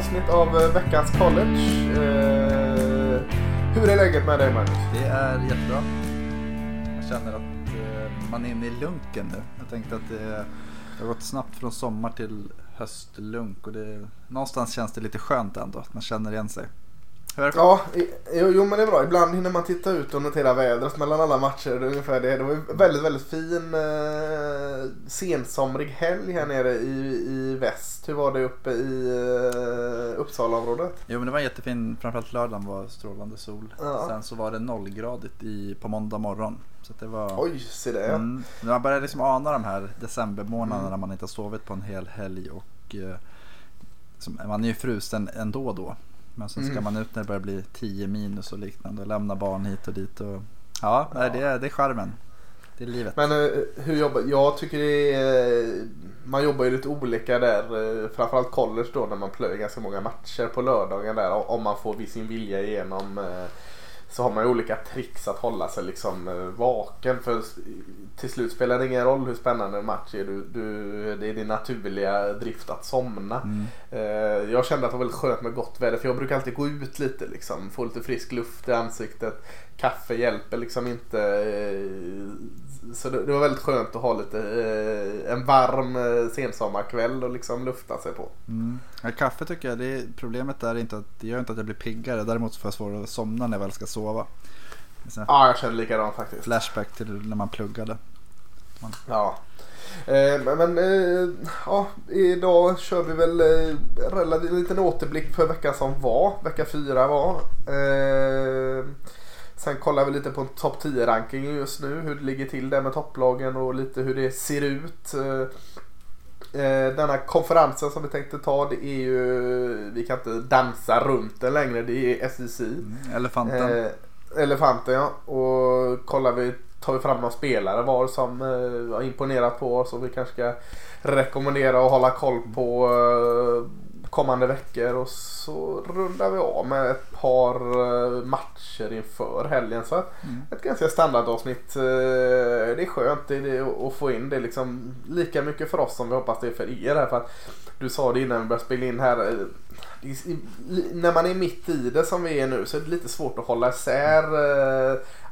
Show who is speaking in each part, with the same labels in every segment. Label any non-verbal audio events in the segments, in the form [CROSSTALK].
Speaker 1: avsnitt av eh, veckans college. Eh, hur är läget med dig Magnus?
Speaker 2: Det är jättebra. Jag känner att eh, man är inne i lunken nu. Jag tänkte att det, det har gått snabbt från sommar till höstlunk och det, någonstans känns det lite skönt ändå att man känner igen sig.
Speaker 1: Ja, jo, jo men det är bra. Ibland hinner man titta ut och notera vädret mellan alla matcher. Det, är ungefär det. det var en väldigt, väldigt fin eh, sensomrig helg här nere i, i väst. Hur var det uppe i eh, Uppsalaområdet?
Speaker 2: Jo men det var jättefin, framförallt lördagen var strålande sol. Ja. Sen så var det nollgradigt i, på måndag morgon. Så det var,
Speaker 1: Oj, se det. Mm,
Speaker 2: man började liksom ana de här decembermånaderna mm. när man inte har sovit på en hel helg. Och, eh, man är ju frusen ändå då. Men sen ska mm. man ut när det börjar bli 10 minus och liknande och lämna barn hit och dit. Och, ja, ja. Det, är, det är charmen. Det är livet.
Speaker 1: Men uh, hur jobbar, jag tycker det är, man jobbar ju lite olika där. Uh, framförallt college då när man plöjer ganska många matcher på lördagen där. Om man får sin vilja igenom. Så har man ju olika tricks att hålla sig liksom vaken. För till slut spelar det ingen roll hur spännande en match är. Du, du, det är din naturliga drift att somna. Mm. Eh, jag kände att det var väldigt skönt med gott väder för jag brukar alltid gå ut lite liksom. Få lite frisk luft i ansiktet. Kaffe hjälper liksom inte. Eh, så det, det, var väldigt skönt att ha lite eh, en varm eh, sensommarkväll och liksom lufta sig på.
Speaker 2: Mm. Ja, kaffe tycker jag, det är, problemet är inte att det gör inte att jag blir piggare. Däremot får jag svårare att somna när jag väl ska sova.
Speaker 1: Ja, jag känner likadant faktiskt.
Speaker 2: Flashback till när man pluggade.
Speaker 1: Man... Ja. Eh, men eh, ja, idag kör vi väl eh, relativt liten återblick för veckan som var. Vecka fyra var. Eh, sen kollar vi lite på en topp 10 ranking just nu. Hur det ligger till där med topplagen och lite hur det ser ut. Eh, eh, denna konferensen som vi tänkte ta det är ju, vi kan inte dansa runt den längre. Det är SEC. Mm,
Speaker 2: elefanten.
Speaker 1: Elefanten ja. Och kollar vi, tar vi fram några spelare var som eh, har imponerat på oss och vi kanske ska rekommendera och hålla koll på eh, kommande veckor. Och så rundar vi av med ett par eh, matcher inför helgen. Så mm. ett ganska standardavsnitt. Eh, det är skönt det, att få in det liksom lika mycket för oss som vi hoppas det är för er. Här, för att du sa det innan vi började spela in här. Eh, när man är mitt i det som vi är nu så är det lite svårt att hålla isär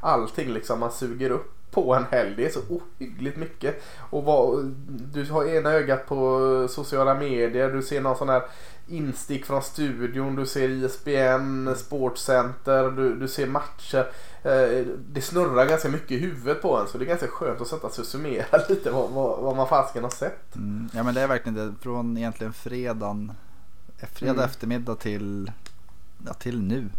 Speaker 1: allting liksom man suger upp på en helg. Det är så ohyggligt mycket. Och vad, du har ena ögat på sociala medier, du ser någon sån här instick från studion, du ser ISBN, Sportcenter, du, du ser matcher. Eh, det snurrar ganska mycket i huvudet på en så det är ganska skönt att sätta sig och summera [LAUGHS] lite vad, vad, vad man fasken har sett.
Speaker 2: Mm, ja men det är verkligen det. Från egentligen fredagen, fredag mm. eftermiddag till, ja, till nu.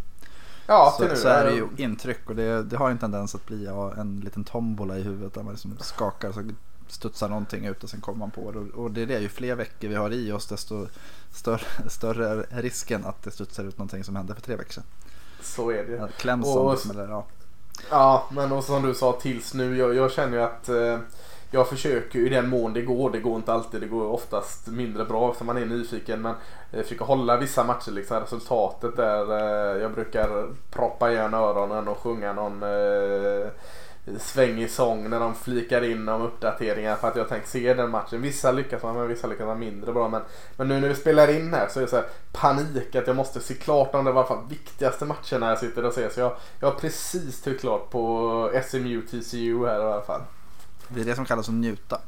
Speaker 1: Ja,
Speaker 2: så, så är det ju intryck och det, det har en tendens att bli ja, en liten tombola i huvudet där man liksom skakar så studsar någonting ut och sen kommer man på det. Och det är det, ju fler veckor vi har i oss desto större, [LAUGHS] större risken att det studsar ut någonting som hände för tre veckor sedan.
Speaker 1: Så är det.
Speaker 2: Clemson, och, eller, ja.
Speaker 1: ja, men och som du sa tills nu, jag, jag känner ju att eh, jag försöker i den mån det går. Det går inte alltid. Det går oftast mindre bra eftersom man är nyfiken. Men jag försöker hålla vissa matcher liksom. Resultatet där eh, jag brukar proppa igen öronen och sjunga någon eh, svängig sång när de flikar in om uppdateringar för att jag tänkt se den matchen. Vissa lyckas man med, vissa lyckas man mindre bra. Men, men nu när vi spelar in här så är det så här panik att jag måste se klart om det var fall viktigaste matcherna jag sitter och ser. Så jag, jag har precis tryckt klart på SMU TCU här i alla fall.
Speaker 2: Det är det som kallas att njuta.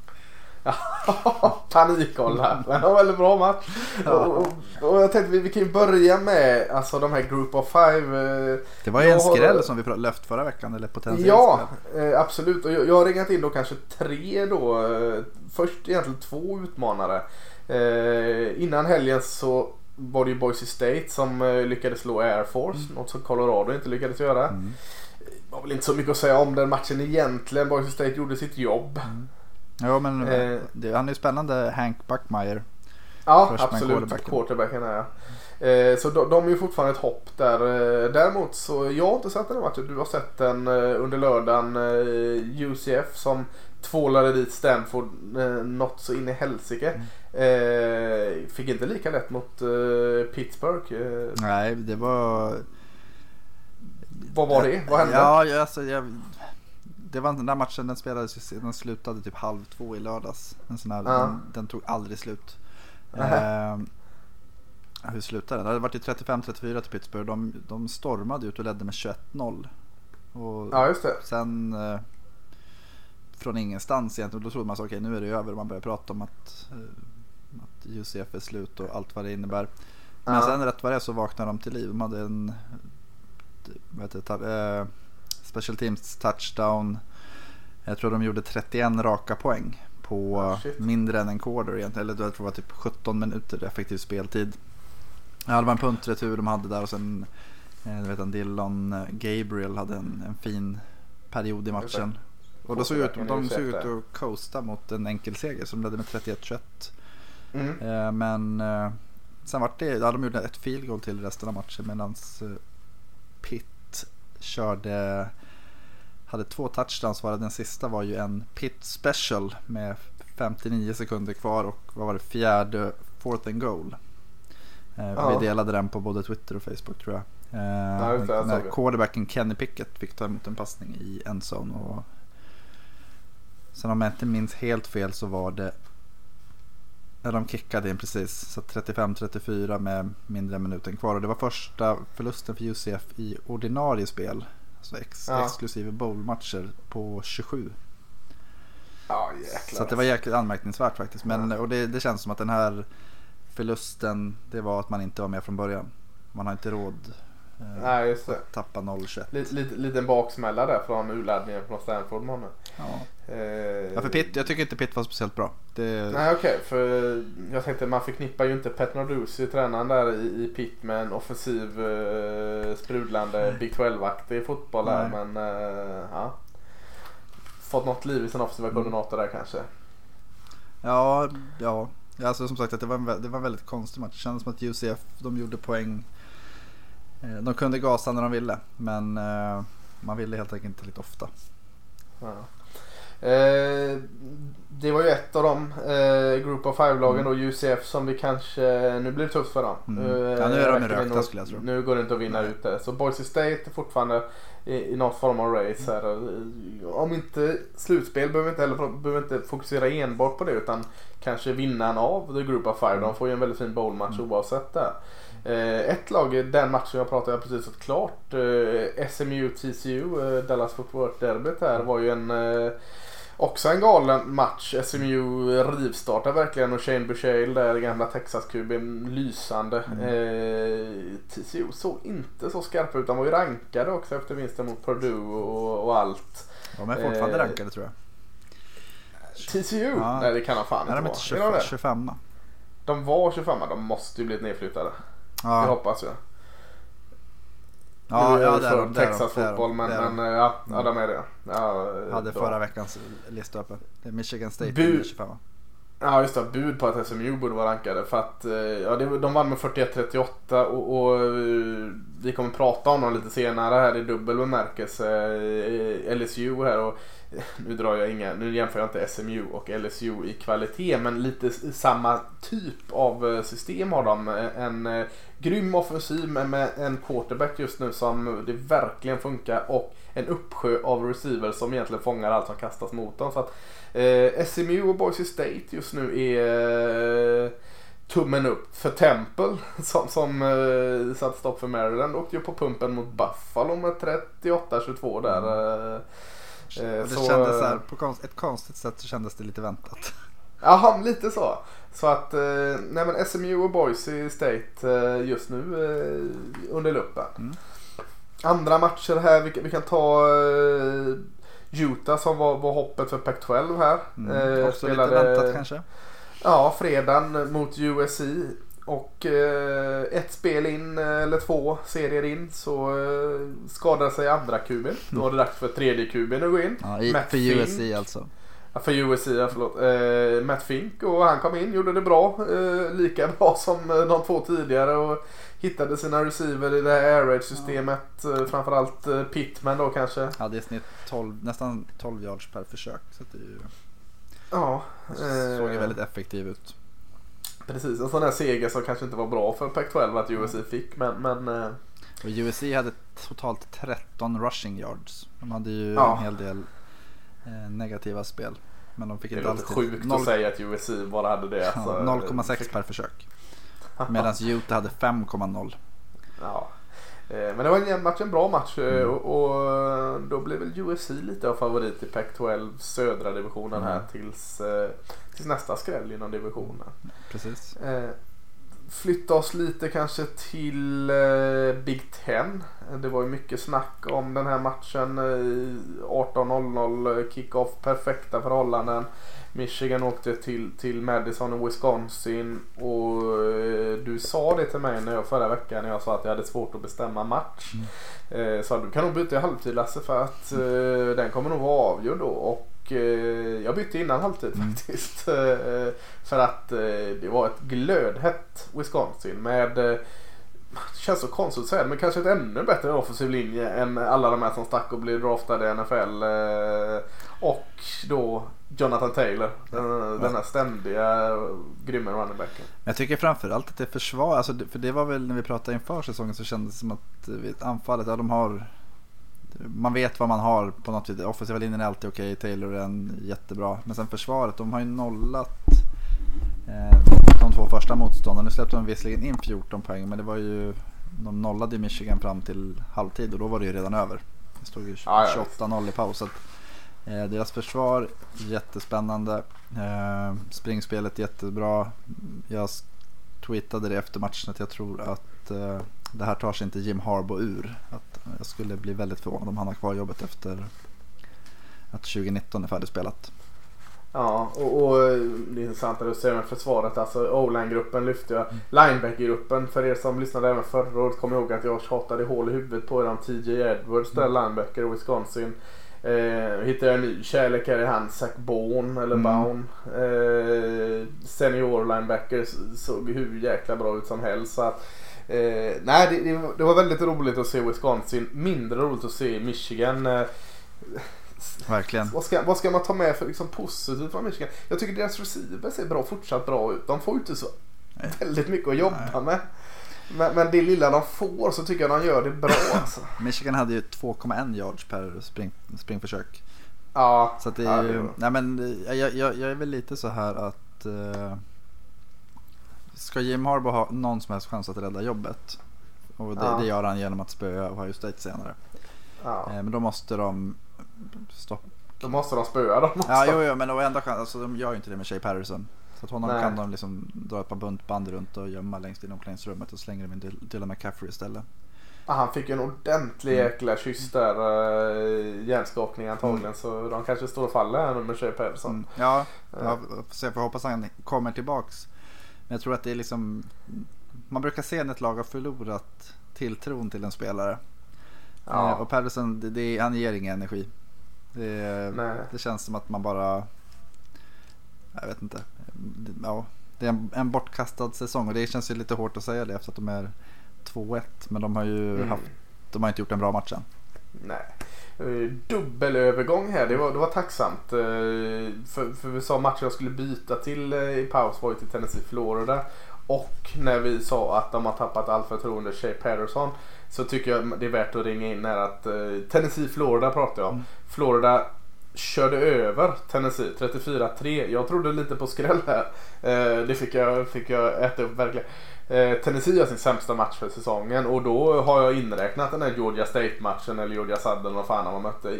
Speaker 2: [LAUGHS]
Speaker 1: Panikkoll här. Men det var en väldigt bra match. Ja. Och, och, och, jag tänkte vi, vi kan ju börja med alltså, de här Group of Five. Eh,
Speaker 2: det var ju en skräll har... som vi löft förra veckan. Eller potentiellt
Speaker 1: Ja, eh, absolut. Och jag, jag har ringat in då kanske tre då. Eh, först egentligen två utmanare. Eh, innan helgen så var det ju Boise State som lyckades slå Air Force. Mm. Något som Colorado inte lyckades göra. Mm. Det var väl inte så mycket att säga om den matchen egentligen. Boise State gjorde sitt jobb. Mm.
Speaker 2: Ja men eh, det, han är ju spännande Hank Buckmeyer.
Speaker 1: Ja absolut, quarterbacken är eh, Så de, de är ju fortfarande ett hopp där. Eh, däremot så jag har inte sett den matchen. Du har sett den eh, under lördagen. UCF som tvålade dit Stanford eh, något så in i helsike. Mm. Eh, fick inte lika lätt mot eh, Pittsburgh.
Speaker 2: Nej det var...
Speaker 1: Vad var det? Vad hände?
Speaker 2: Ja alltså jag det var den där matchen, den spelades den slutade typ halv två i lördags. En sån här, ja. den, den, tog aldrig slut. Eh, hur slutade det? Det hade varit 35-34 till Pittsburgh. De, de stormade ut och ledde med 21-0. Och
Speaker 1: Ja, just det.
Speaker 2: sen eh, från ingenstans egentligen. Då trodde man så okej nu är det över. Man började prata om att, eh, att UCF är slut och allt vad det innebär. Men
Speaker 1: Ja.
Speaker 2: sen rätt vad det är så vaknade de till liv. De hade en det, eh, special teams touchdown. Jag tror de gjorde 31 raka poäng på
Speaker 1: shit.
Speaker 2: mindre än en quarter egentligen. Eller jag tror det var typ 17 minuter effektiv speltid. Ja, det var en puntretur de hade där och sen eh, du vet, en Dillon eh, Gabriel hade en, en fin period i matchen. Och då såg ut, de såg ut att coasta mot en enkel seger som ledde med 31-21.
Speaker 1: Mm.
Speaker 2: Eh, Men eh, sen vart det, ja, de gjorde ett field goal till resten av matchen medan Pitt körde, hade två touchdowns varav den sista var ju en Pitt special med 59 sekunder kvar och vad var det fjärde fourth and goal. Eh,
Speaker 1: Ja.
Speaker 2: Vi delade den på både Twitter och Facebook tror jag. Eh,
Speaker 1: Ja, det,
Speaker 2: när quarterbacken Kenny Pickett fick ta emot en passning i endzone. Och sen om jag inte minns helt fel så var det när de kickade in precis. Så 35-34 med mindre än minuten kvar. Och det var första förlusten för UCF i ordinarie spel. Alltså ex,
Speaker 1: Ja.
Speaker 2: exklusive bowlmatcher på 27.
Speaker 1: Ja, jäklar.
Speaker 2: Så det var jäkligt anmärkningsvärt faktiskt. Men, och det, det känns som att den här förlusten, det var att man inte var med från början. Man har inte råd eh,
Speaker 1: Nej, just det.
Speaker 2: att tappa 0-21.
Speaker 1: Lite, lite, liten baksmälla där från urladdningen från Stanford månne.
Speaker 2: Ja.
Speaker 1: Eh,
Speaker 2: Ja, för Pitt, jag tycker inte Pitt var speciellt bra. Det,
Speaker 1: Nej okej, för jag tänkte man förknippar ju inte Pet Narduzzi, tränaren där i, i Pitt med en offensiv eh, sprudlande Big 12-aktig fotboll här.
Speaker 2: Nej.
Speaker 1: Men eh, ja. Fått något liv i sin offensiva
Speaker 2: Mm.
Speaker 1: koordinator där kanske.
Speaker 2: Ja, ja. Alltså som sagt att det var en, det var en väldigt konstig match. Det kändes som att UCF, de gjorde poäng. Eh, De kunde gasa när de ville. Men eh, man ville helt enkelt inte lite ofta.
Speaker 1: Ja. Eh, det var ju ett av de eh, Group of Five-lagen då, UCF, som vi kanske, nu blir det tufft för dem.
Speaker 2: Mm.
Speaker 1: Eh,
Speaker 2: Ja, nu är de rökta, skulle jag tro.
Speaker 1: Nu går det inte att vinna
Speaker 2: Nej.
Speaker 1: ut det. Så Boise State är fortfarande i, i någon form av race här. Eh, Om inte slutspel behöver vi inte, heller, behöver inte fokusera enbart på det utan kanske vinnaren av The Group of Five. De får ju en väldigt fin bowlmatch
Speaker 2: Mm.
Speaker 1: oavsett det. Eh, ett lag, den matchen jag pratade jag precis fått klart. Eh, SMU TCU, eh, Dallas Fort Worth derbyt här var ju en eh, Också en galen match. SMU rivstartar verkligen och Shane Bushale där, gamla Texas-kuben, lysande. Eh, TCU såg inte så skarpa ut. De var ju rankade också efter vinsten mot Purdue och, och allt.
Speaker 2: De är fortfarande
Speaker 1: Eh,
Speaker 2: rankade tror jag.
Speaker 1: TCU?
Speaker 2: Ja.
Speaker 1: Nej det kan de fan
Speaker 2: de
Speaker 1: inte vara. Är de
Speaker 2: 25?
Speaker 1: det?
Speaker 2: 25
Speaker 1: De var 25 de måste ju blivit nedflyttade. Det
Speaker 2: ja.
Speaker 1: hoppas jag.
Speaker 2: Ja,
Speaker 1: Nu
Speaker 2: ja,
Speaker 1: det
Speaker 2: är de,
Speaker 1: Texas
Speaker 2: det är de,
Speaker 1: fotboll men, men ja, ja,
Speaker 2: Mm.
Speaker 1: de är det. Ja,
Speaker 2: Hade
Speaker 1: bra.
Speaker 2: förra veckans lista uppe. Michigan State
Speaker 1: Bu-
Speaker 2: Bu- 25
Speaker 1: Ja just det, bud på att SMU borde vara rankade för att eh, ja, de vann med 41-38 och, och eh, vi kommer prata om dem lite senare här i dubbel bemärkelse. eh, LSU här och nu drar jag inga, nu jämför jag inte SMU och LSU i kvalitet men lite samma typ av eh, system har de. En eh, grym offensiv med, en quarterback just nu som det verkligen funkar och en uppsjö av receivers som egentligen fångar allt som kastas mot dem. Så att, Eh, SMU och Boise State just nu är eh, tummen upp för Temple [LAUGHS] som, som eh, satt stopp för Maryland. Åkte ju på pumpen mot Buffalo med 38-22 där. Eh, eh,
Speaker 2: det
Speaker 1: så,
Speaker 2: kändes så här, på konst, ett konstigt sätt så kändes det lite väntat. [LAUGHS]
Speaker 1: Jaha, lite så. Så att, eh, nej men SMU och Boise State eh, just nu eh, under luppen.
Speaker 2: Mm.
Speaker 1: Andra matcher här, vi, kan- vi kan ta eh, Utah som var, var hoppet för Pac-12 här.
Speaker 2: Mm.
Speaker 1: Eh,
Speaker 2: Också lite väntat kanske.
Speaker 1: Ja, fredagen mot USC. Och eh, ett spel in, eh, eller två serier in, så eh, skadade sig andra kuben. Då var det dags för tredje kuben att gå in.
Speaker 2: Ja, i,
Speaker 1: Matt
Speaker 2: för
Speaker 1: Fink.
Speaker 2: USC alltså.
Speaker 1: Ja, för USC, ja, förlåt. Eh, Matt Fink och han kom in, gjorde det bra. Eh, lika bra [LAUGHS] som eh, de två tidigare och hittade sina receiver i det här air raid systemet. Eh, framförallt Pittman då kanske.
Speaker 2: Hade i snitt 12, nästan 12 yards per försök. Så det är ju,
Speaker 1: Ja,
Speaker 2: såg ju väldigt effektiv ut.
Speaker 1: Precis. En sån här seger som kanske inte var bra för Pac-12 att USC fick. Men, men eh,
Speaker 2: Och USC hade totalt 13 rushing yards. De hade ju
Speaker 1: Ja.
Speaker 2: en hel del eh, negativa spel. Men de fick
Speaker 1: Det
Speaker 2: inte
Speaker 1: låter
Speaker 2: alls
Speaker 1: sjukt
Speaker 2: Noll-
Speaker 1: att säga att USC bara hade det.
Speaker 2: Ja,
Speaker 1: alltså.
Speaker 2: 0,6 per försök. [LAUGHS] Medan Utah hade 5,0.
Speaker 1: Ja. Eh, Men det var en jämn match, en bra match eh,
Speaker 2: Mm.
Speaker 1: och, och då blev väl USC lite av favorit i Pac-12 södra divisionen här
Speaker 2: Mm.
Speaker 1: tills, eh, tills nästa skräll inom divisionen.
Speaker 2: Precis.
Speaker 1: Eh, Flytta oss lite kanske till eh, Big Ten. Eh, Det var ju mycket snack om den här matchen. eh, 18.00 eh, kick-off, perfekta förhållanden. Michigan åkte till, till Madison och Wisconsin och eh, du sa det till mig när jag, förra veckan när jag sa att jag hade svårt att bestämma match. Eh, så du kan nog byta i halvtid Lasse för att eh, den kommer nog vara avgjord då. Och eh, jag bytte innan halvtid
Speaker 2: Mm.
Speaker 1: faktiskt. [LAUGHS] Eh, för att det var ett glödhett Wisconsin med det känns så konstigt att säga men kanske ett ännu bättre offensiv linje än alla de här som stack och blev draftade i NFL. Och då Jonathan Taylor, den, den här ständiga grymma running backen.
Speaker 2: Jag tycker framförallt att det försvar, alltså för det var väl när vi pratade inför säsongen så kändes det som att eh, anfallet, ja de har man vet vad man har på något vis. Offensiva linjen är alltid okej, Taylor är en jättebra. Men sen försvaret, de har ju nollat eh, de två första motståndarna. Nu släppte de visserligen in 14 poäng men det var ju, de nollade Michigan fram till halvtid och då var det ju redan över. Det stod ju
Speaker 1: Ja, ja.
Speaker 2: 28-0 i paus. Så att, deras försvar jättespännande. Eh, springspelet jättebra. Jag tweetade det efter matchen att jag tror att eh, det här tar sig inte Jim Harbaugh ur. Att jag skulle bli väldigt förvånad om han har kvar jobbet efter att 2019 är färdigspelat.
Speaker 1: Ja, och, och det är intressant att du säger med försvaret. Alltså O-line-gruppen lyfte jag. Linebacker-gruppen, för er som lyssnade även förra året, kommer ihåg att jag tjatade hål i huvudet på er om TJ Edwards, där linebacker i Wisconsin. Eh, hittade jag en ny kärlek här i han, Zach Bourne, eller
Speaker 2: Mm.
Speaker 1: Bourne. Eh, senior linebacker såg hur jäkla bra ut som helst. Så att, eh, nej, det, det, var- väldigt roligt att se Wisconsin. Mindre roligt att se Michigan. Eh,
Speaker 2: Verkligen.
Speaker 1: vad ska, vad ska man ta med för liksom positivt från Michigan? Jag tycker deras receivers ser bra, fortsatt bra ut. De får ju inte så
Speaker 2: Nej.
Speaker 1: väldigt mycket att jobba
Speaker 2: Nej.
Speaker 1: med. Men, men det lilla de får så tycker jag de gör det bra [LAUGHS] alltså.
Speaker 2: Michigan hade ju 2,1 yards per spring, springförsök.
Speaker 1: Ja,
Speaker 2: Så det
Speaker 1: ja,
Speaker 2: är
Speaker 1: det
Speaker 2: ju, nej men eh, jag, jag, jag är väl lite så här att eh, ska Jim Harbaugh ha någon som helst chans att rädda jobbet och det,
Speaker 1: Ja.
Speaker 2: det gör han genom att spöa Ohio State senare.
Speaker 1: ja.
Speaker 2: Eh, men då måste de stoppa.
Speaker 1: Då måste de spöa dem också.
Speaker 2: Ja, jo, jo, men enda chans, alltså, de gör ju inte det med Shea Patterson. Så att honom
Speaker 1: Nej.
Speaker 2: kan de liksom dra ett par buntband runt och gömma längst in i omklädningsrummet och slänger dem in Dylan- McCaffrey istället.
Speaker 1: Ja, han fick en ordentlig
Speaker 2: Mm.
Speaker 1: jäkla kyss där. Uh, hjärnskakning antagligen. Så de kanske står och faller här nu med Shea Pedersen.
Speaker 2: Mm. Ja,
Speaker 1: Ja.
Speaker 2: ja, så jag får hoppas han kommer tillbaks. Men jag tror att det är liksom, man brukar se när ett lag har förlorat tilltron till en spelare.
Speaker 1: Ja.
Speaker 2: Eh, och Patterson, det, det, han ger ingen energi. Det, det känns som att man bara, jag vet inte. Ja, det är en, en bortkastad säsong och det känns ju lite hårt att säga det efter att de är 2-1. Men de har ju
Speaker 1: Mm.
Speaker 2: haft, de har inte gjort en bra match än.
Speaker 1: Nej. Eh, Dubbelövergång här, det var, det var tacksamt. Eh, För, för vi sa matchen jag skulle byta till eh, i paus var ju till Tennessee Florida. Och när vi sa att de har tappat allt förtroende Shea Patterson så tycker jag det är värt att ringa in här att Tennessee Florida pratar jag om.
Speaker 2: Mm.
Speaker 1: Florida körde över Tennessee 34-3. Jag trodde lite på skräll här. Eh, det fick jag, fick jag äta upp verkligen. Eh, Tennessee har sin sämsta match för säsongen och då har jag inräknat den här Georgia State-matchen eller Georgia Southern vad fan de mötte.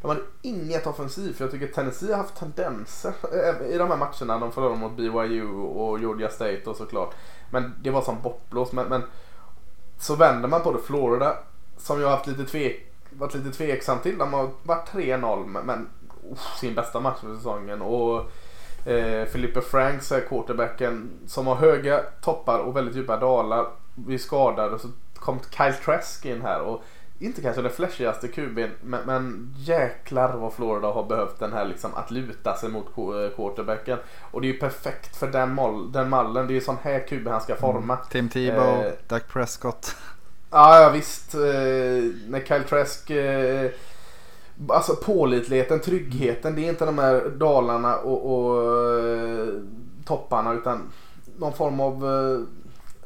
Speaker 1: De hade inget offensivt för jag tycker Tennessee har haft tendenser eh, i de här matcherna. De förlorade mot BYU och Georgia State och såklart. Men det var som bortblåst. Men, men så vänder man på det. Florida som jag har haft lite tvek, varit lite tveksam till. De har varit 3-0 men, uff, sin bästa match för säsongen. Och eh, Felipe Franks quarterbacken som har höga toppar och väldigt djupa dalar. Vi skadade och så kom Kyle Trask in här. Och inte kanske den flashigaste QB'n men, men jäklar vad Florida har behövt den här liksom att luta sig mot eh, quarterbacken. Och det är ju perfekt för den, moll, den mallen. Det är ju sån här QB han ska forma.
Speaker 2: Tim Tebow,
Speaker 1: Eh,
Speaker 2: Dak Prescott.
Speaker 1: Ja, ja visst. Eh, när Kyle Trask... Eh, alltså pålitligheten, tryggheten. Det är inte de här dalarna och, och eh, topparna utan någon form av eh,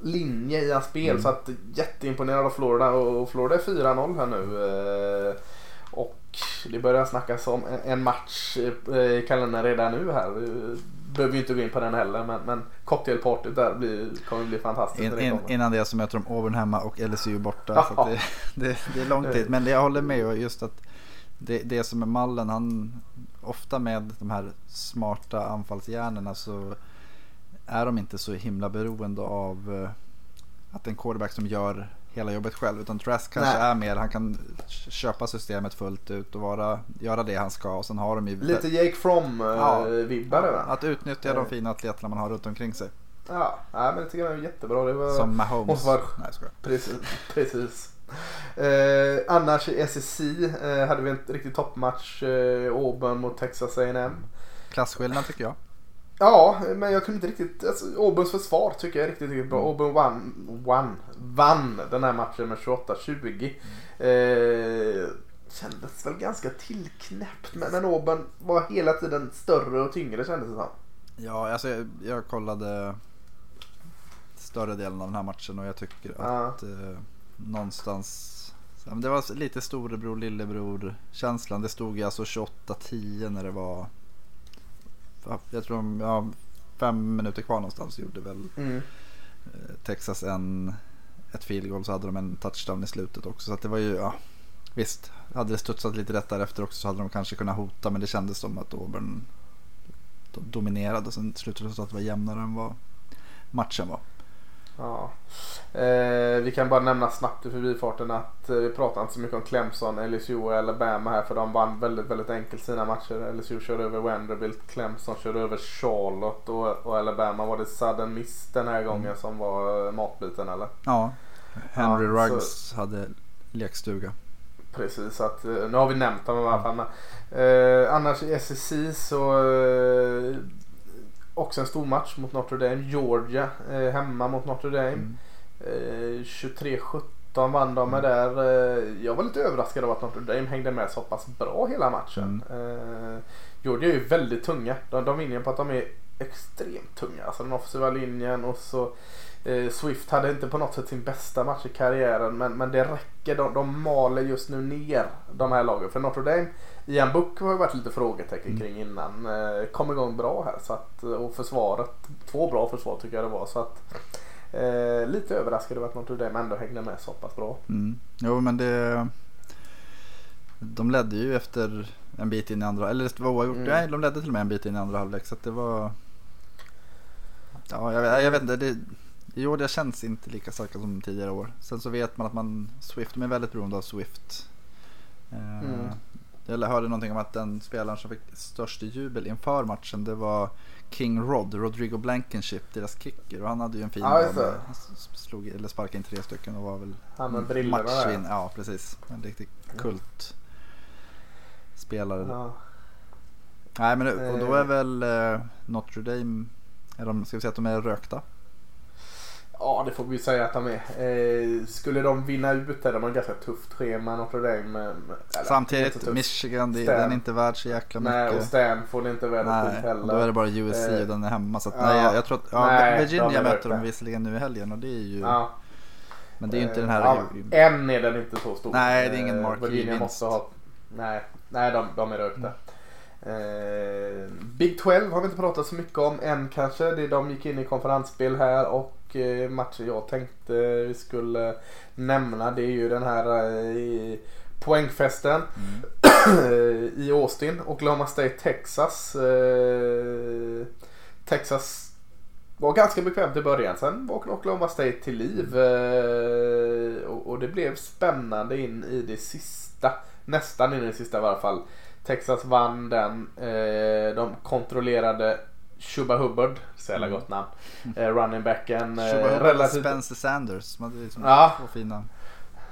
Speaker 1: linje i hans spel.
Speaker 2: Mm.
Speaker 1: Så att jätteimponerad av Florida och Florida är 4-0 här nu. Eh, och det börjar snackas om en match i kalendern redan nu här. Vi behöver ju inte gå in på den heller men, men cocktailpartyt där blir, kommer bli fantastiskt.
Speaker 2: In, in, innan det så möter de Auburn hemma och LSU borta. så det, [LAUGHS] det, det, är lång tid. Men jag håller med just att det, det som är mallen, han ofta med de här smarta anfallshjärnorna så är de inte så himla beroende av eh, att en quarterback som gör hela jobbet själv. Utan Trask kanske Nej. är mer, han kan köpa systemet fullt ut och vara, göra det han ska. Och sen har de ju...
Speaker 1: Lite Jake From-vibbar
Speaker 2: ja, Att utnyttja de fina atleterna man har runt omkring sig.
Speaker 1: Ja, men det tycker jag är jättebra. Det var,
Speaker 2: Som Mahomes.
Speaker 1: Var, Nej, ska precis. precis. Eh, annars i SEC eh, hade vi en riktig toppmatch. Eh, Auburn mot Texas A&M.
Speaker 2: Klasskillnad tycker jag.
Speaker 1: Ja, men jag kunde inte riktigt... Alltså, Auburns försvar tycker jag är riktigt, riktigt bra. Mm. Auburn vann, vann, vann den här matchen med 28-20. Mm. Eh, kändes väl ganska tillknäppt. Men, men Auburn var hela tiden större och tyngre kändes det som.
Speaker 2: Ja, alltså jag, jag kollade större delen av den här matchen och jag tycker ja. att eh, någonstans det var lite storebror lillebror känslan. Det stod ju alltså 28-10 när det var jag tror de, ja, fem minuter kvar någonstans gjorde väl mm. Eh, Texas en, ett field goal så hade de en touchdown i slutet också. Så att det var ju, ja, visst, hade det studsat lite rätt därefter också så hade de kanske kunnat hota men det kändes som att Auburn dominerade. Sen slutresultatet var jämnare än vad matchen var.
Speaker 1: Ja. Eh, vi kan bara nämna snabbt i förbifarten att eh, vi pratar inte så mycket om Clemson, LSU och Alabama här för de vann väldigt, väldigt enkelt sina matcher. LSU körde över Vanderbilt, Clemson körde över Charlotte och, och Alabama var det sudden miss den här gången mm. som var eh, matbiten eller?
Speaker 2: Ja, Henry ja, Ruggs så... hade lekstuga.
Speaker 1: Precis, att, eh, nu har vi nämnt dem i alla fall. Men, eh, annars i SEC så också en stor match mot Notre Dame. Georgia eh, hemma mot Notre Dame. Mm. Eh, 23-17 vann de med mm. där. Eh, jag var lite överraskad av att Notre Dame hängde med så pass bra hela matchen. Mm. Eh, Georgia är ju väldigt tunga. De, de vinner på att de är extremt tunga. Alltså den offensiva linjen och så Swift hade inte på något sätt sin bästa match i karriären men, men det räcker. De, de maler just nu ner de här lagen. För Notre Dame Ian Book har ju varit lite frågetecken mm. kring innan. Eh, kom igång bra här så att, och försvaret, två bra försvar tycker jag det var. Så att, eh, lite överraskad över att Notre Dame ändå hängde med så pass bra.
Speaker 2: Mm. Jo men det de ledde ju efter en bit in i andra, eller det var oavgjort. Mm. Nej, de ledde till och med en bit in i andra halvlek. Så att det var... Ja, jag, jag vet inte. Det, jo, det känns inte lika starka som tidigare år. Sen så vet man att man, Swift, de är väldigt beroende av Swift. Eh, mm. Jag hörde någonting om att den spelaren som fick störst jubel inför matchen det var King Rod, Rodrigo Blankenship, deras kicker. Och han hade ju en fin ja, Han slog, eller sparkade in tre stycken och var väl
Speaker 1: Han med brillorna
Speaker 2: matchvin. Ja, precis. En riktig kult spelare. Ja. Nej, men och då är eh. väl eh, Notre Dame, är de, ska vi säga att de är rökta?
Speaker 1: Ja, det får vi säga att de är. Eh, skulle de vinna ut där, de har ett ganska tufft schema Notre Dame.
Speaker 2: Eller, Samtidigt, Michigan, det, den är inte värd så jäkla mycket.
Speaker 1: Nej, och Stanford är inte värd
Speaker 2: nej, heller. Då är det bara USC eh, och den är hemma. Så att, ja, nej, jag, tror att, ja, nej, Virginia möter de visserligen nu i helgen och det är ju... Ja. Men det är ju inte den här... Ja,
Speaker 1: än är den inte så stor.
Speaker 2: Nej, det är ingen marquee
Speaker 1: Virginia vinst. måste ha... Nej, nej de, de är rökta. Mm. Eh, Big 12 har vi inte pratat så mycket om än kanske. Det, de gick in i konferensspel här och eh, matcher jag tänkte vi skulle nämna det är ju den här eh, poängfesten mm. [CLEARS THROAT] i Austin. Oklahoma State Texas. Eh, Texas var ganska bekvämt i början. Sen vaknade Oklahoma State till liv. Eh, och, det blev spännande in i det sista. Nästan in i det sista i alla fall. Texas vann den. Eh, de kontrollerade Chuba Hubbard, så jävla mm. gott namn. Eh, running backen.
Speaker 2: Eh, Chuba Hubbard relativt... Spencer Sanders. Man, liksom ja. Två fina.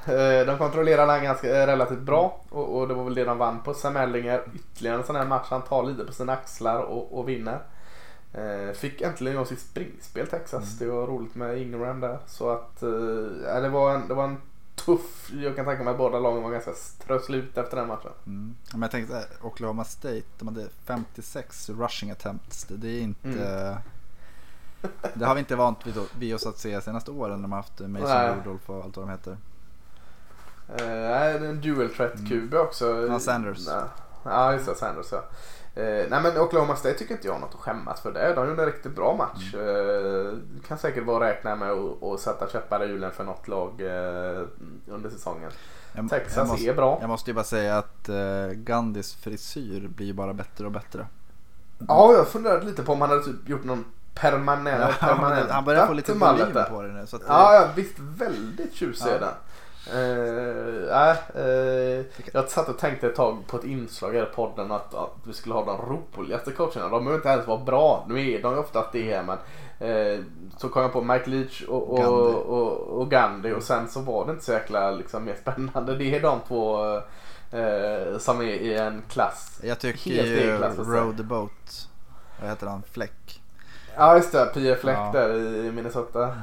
Speaker 1: Eh, de kontrollerade han ganska eh, relativt bra och, och, det var väl det de vann på. Sam Ellinger, ytterligare en sån här match han tar lite på sina axlar och, och vinner. Eh, fick äntligen igång sitt springspel Texas. Mm. Det var roligt med Ingram där. Så att eh, det, var en, det var en tuff. Jag kan tänka mig att båda lagen var ganska slut efter den matchen.
Speaker 2: Mm. Men jag tänkte Oklahoma State, de hade 56 rushing attempts. Det är inte... Mm. [LAUGHS] Det har vi inte vant vid, vid oss att se senaste åren när de har haft Mason Nej. Rudolph och allt vad de heter.
Speaker 1: Eh, nej, det är en dual threat QB också.
Speaker 2: Ja, Sanders.
Speaker 1: Nej. Ja, just det. Sanders ja. Eh, nej men Oklahoma State tycker inte jag har något att skämmas för det. De gjorde en riktigt bra match. Eh, kan säkert vara räkna med att sätta käppar i hjulen för något lag eh, under säsongen.
Speaker 2: Jag,
Speaker 1: Texas
Speaker 2: jag måste,
Speaker 1: är bra.
Speaker 2: Jag måste ju bara säga att uh, Gandhis frisyr blir bara bättre och bättre.
Speaker 1: Ja, jag funderade lite på om han hade typ gjort någon permanent,
Speaker 2: Ja,
Speaker 1: permanent
Speaker 2: han börjar få lite volym på det nu. Så att
Speaker 1: Ja, ja, visst. Väldigt tjusig
Speaker 2: Ja.
Speaker 1: är den. Uh, nej, eh, jag satt och tänkte ett tag på ett inslag i podden att, att vi skulle ha de roligaste coacherna. De behöver inte ens vara bra. Nu är de ju oftast det men eh, så kom jag på Mike Leach och, och,
Speaker 2: Gandhi.
Speaker 1: och, och Gandhi och sen så var det inte så jäkla liksom, mer spännande. Det är de två eh, som är i en klass.
Speaker 2: jag tycker
Speaker 1: helt
Speaker 2: ju
Speaker 1: egen klass, så att säga.
Speaker 2: Row the Boat, vad heter han, Fläck.
Speaker 1: Ja just det, P.F. Fleck
Speaker 2: Ja.
Speaker 1: där i Minnesota.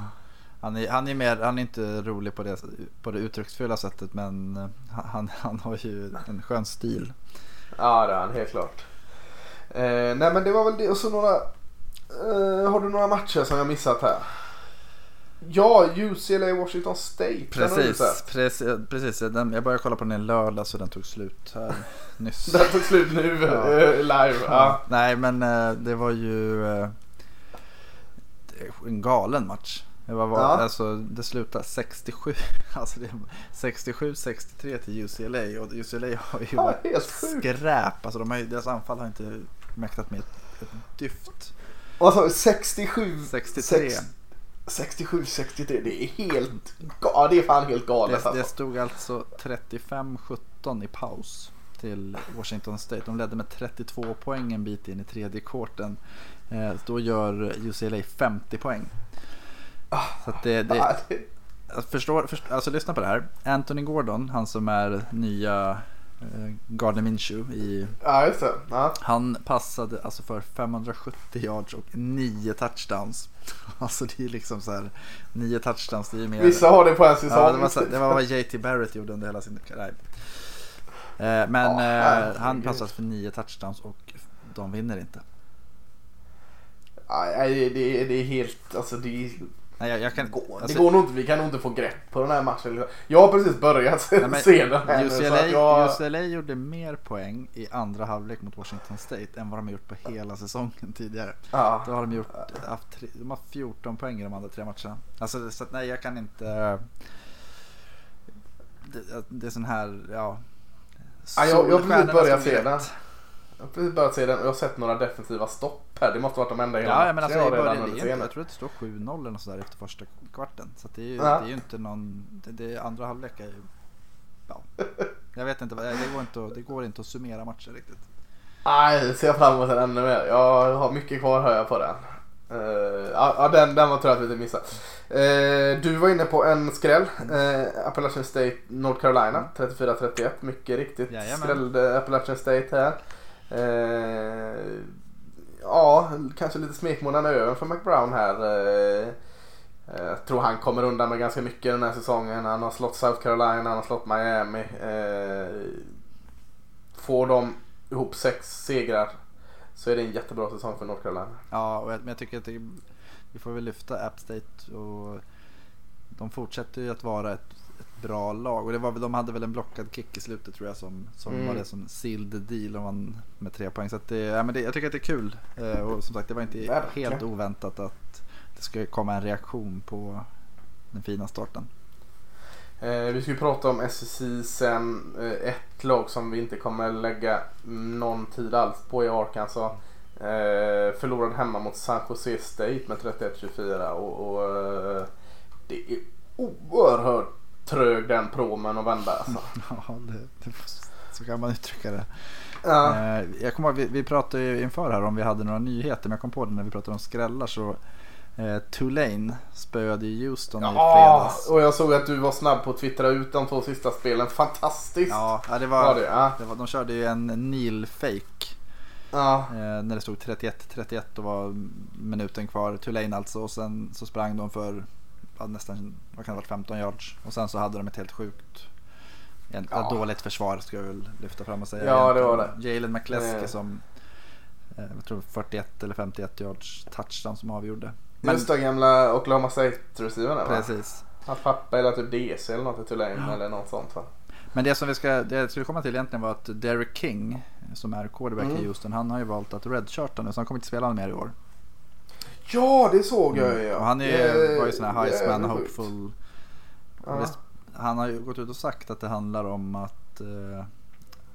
Speaker 2: Han är, han är, mer, han är inte rolig på det, på det uttrycksfulla sättet men eh, han, han har ju en skön stil.
Speaker 1: Ja det är han helt klart. Eh, nej men det var väl det och så några. Eh, har du några matcher som jag missat här? Ja, UCLA Washington State.
Speaker 2: Precis, precis, precis. Den, jag började kolla på den i lördag så den tog slut här [LAUGHS] nyss.
Speaker 1: Den tog slut nu
Speaker 2: Ja.
Speaker 1: eh, live. Ja.
Speaker 2: Nej men eh, det var ju eh, en galen match. Det, var, var,
Speaker 1: Ja.
Speaker 2: alltså, det slutade 67, [LAUGHS] alltså det är 67-63 till UCLA och UCLA har ju
Speaker 1: Ja,
Speaker 2: varit skräp. Alltså, de har, deras anfall har inte mäktat med ett, ett dyft.
Speaker 1: Du? 67?
Speaker 2: 63.
Speaker 1: 67, 63. Det är helt Ja, det är fan helt galet
Speaker 2: Det, det
Speaker 1: alltså.
Speaker 2: stod alltså 35-17 i paus till Washington State. De ledde med 32 poäng en bit in i tredje kvarten. Eh, då gör UCLA 50 poäng. Så att det, det, jag förstår, först- alltså lyssna på det här. Anthony Gordon, han som är nya eh, Gardner Minshew i
Speaker 1: Ja, just det. Ja.
Speaker 2: han passade alltså för 570 yards och 9 touchdowns. [LAUGHS] Alltså det är liksom så här 9 touchdowns, det är ju mer.
Speaker 1: Vissa har det på en säsong.
Speaker 2: Ja, det, var så, det var vad JT Barrett gjorde under hela sin karriär. Eh, Men
Speaker 1: Ja,
Speaker 2: eh, han passade för 9 touchdowns och de vinner inte.
Speaker 1: Nej, det, det, det är helt, alltså det är
Speaker 2: Nej, jag, jag kan,
Speaker 1: går,
Speaker 2: alltså,
Speaker 1: det går nog inte, vi kan nog inte få grepp på den här matchen. Jag har precis börjat [LAUGHS] se, den här
Speaker 2: UCLA,
Speaker 1: jag,
Speaker 2: UCLA gjorde mer poäng i andra halvlek mot Washington State än vad de har gjort på hela säsongen tidigare.
Speaker 1: ja.
Speaker 2: Då har de gjort, haft tre, de har 14 poäng i de andra tre matcherna. Alltså så att, nej jag kan inte. Det, det är sån här, ja.
Speaker 1: Ja, jag, jag har precis börjat se den. Jag har precis börjat se den och jag har sett några defensiva stopp här. Det måste varit de enda hela
Speaker 2: Ja, men
Speaker 1: matchen
Speaker 2: alltså
Speaker 1: jag redan
Speaker 2: det inte,
Speaker 1: nu.
Speaker 2: jag tror att det står 7-0 eller något sådär efter första kvarten. Så det är ju,
Speaker 1: Ja.
Speaker 2: det är ju inte någon, det, det är andra halvlek är ju, ja. Jag vet inte, det går inte, det går inte att summera matcher riktigt.
Speaker 1: Nej, jag ser fram emot den ännu mer. Jag har mycket kvar hör jag på den. Uh, ja, den, den var tur att vi missade. Eh, du var inne på en skräll. Uh, Appalachian State, North Carolina, 34-31. Mycket riktigt
Speaker 2: Jajamän.
Speaker 1: skrällde Appalachian State här. Eh, ja, kanske lite smekmånaden över för McBrown här. Eh, eh, jag tror han kommer undan med ganska mycket den här säsongen. Han har slått South Carolina, han har slått Miami. Eh, får de ihop sex segrar så är det en jättebra säsong för North Carolina.
Speaker 2: Ja, och jag, men jag tycker att det, vi får väl lyfta App State och de fortsätter ju att vara ett bra lag. Och det var, de hade väl en blockad kick i slutet tror jag som, som
Speaker 1: Mm.
Speaker 2: var det som sealed the deal och vann med tre poäng. Så att det, ja, men det, jag tycker att det är kul. Eh, och som sagt det var inte
Speaker 1: Verkligen.
Speaker 2: helt oväntat att det skulle komma en reaktion på den fina starten.
Speaker 1: Eh, vi ska ju prata om SSI sen. Eh, ett lag som vi inte kommer lägga någon tid alls på i Arkansas. Eh, förlorade hemma mot San Jose State med 31-24 och, och eh, det är oerhört trög den promen att vända alltså. [LAUGHS]
Speaker 2: Ja, det, så kan man uttrycka det.
Speaker 1: Ja.
Speaker 2: Eh, jag kommer vi, vi pratade ju inför här om vi hade några nyheter men jag kom på det när vi pratade om skrällar så eh, Tulane spöade ju Houston i
Speaker 1: Ja,
Speaker 2: fredags.
Speaker 1: och jag såg att du var snabb på att twittra ut de två sista spelen. Fantastiskt!
Speaker 2: Ja, det
Speaker 1: var
Speaker 2: var,
Speaker 1: det. Ja.
Speaker 2: det var, de körde ju en Neil fake
Speaker 1: Ja.
Speaker 2: eh, när det stod 31-31 och var minuten kvar. Tulane alltså och sen så sprang de för nästan vad kan det varit, 15 yards och sen så hade de ett helt sjukt en,
Speaker 1: Ja.
Speaker 2: ett dåligt försvar ska jag väl lyfta fram och säga.
Speaker 1: Ja, det var
Speaker 2: Egentligen. Jalen McCleskey
Speaker 1: Eh.
Speaker 2: som eh, jag tror 41 eller 51 yards touchdown som avgjorde. Men
Speaker 1: Just det, gamla Oklahoma State-receivern
Speaker 2: precis.
Speaker 1: Hans pappa eller typ DC eller något i Tulane ja. eller något sånt va.
Speaker 2: Men det som vi ska, det jag skulle komma till egentligen var att Derek King som är quarterback mm. i Houston. Han har ju valt att redshirta nu så han kommer inte spela mer i år.
Speaker 1: Ja det såg jag mm. ja.
Speaker 2: Och han är, var ju sån här Heisman hopeful. Ja. Han har ju gått ut och sagt att det handlar om att uh,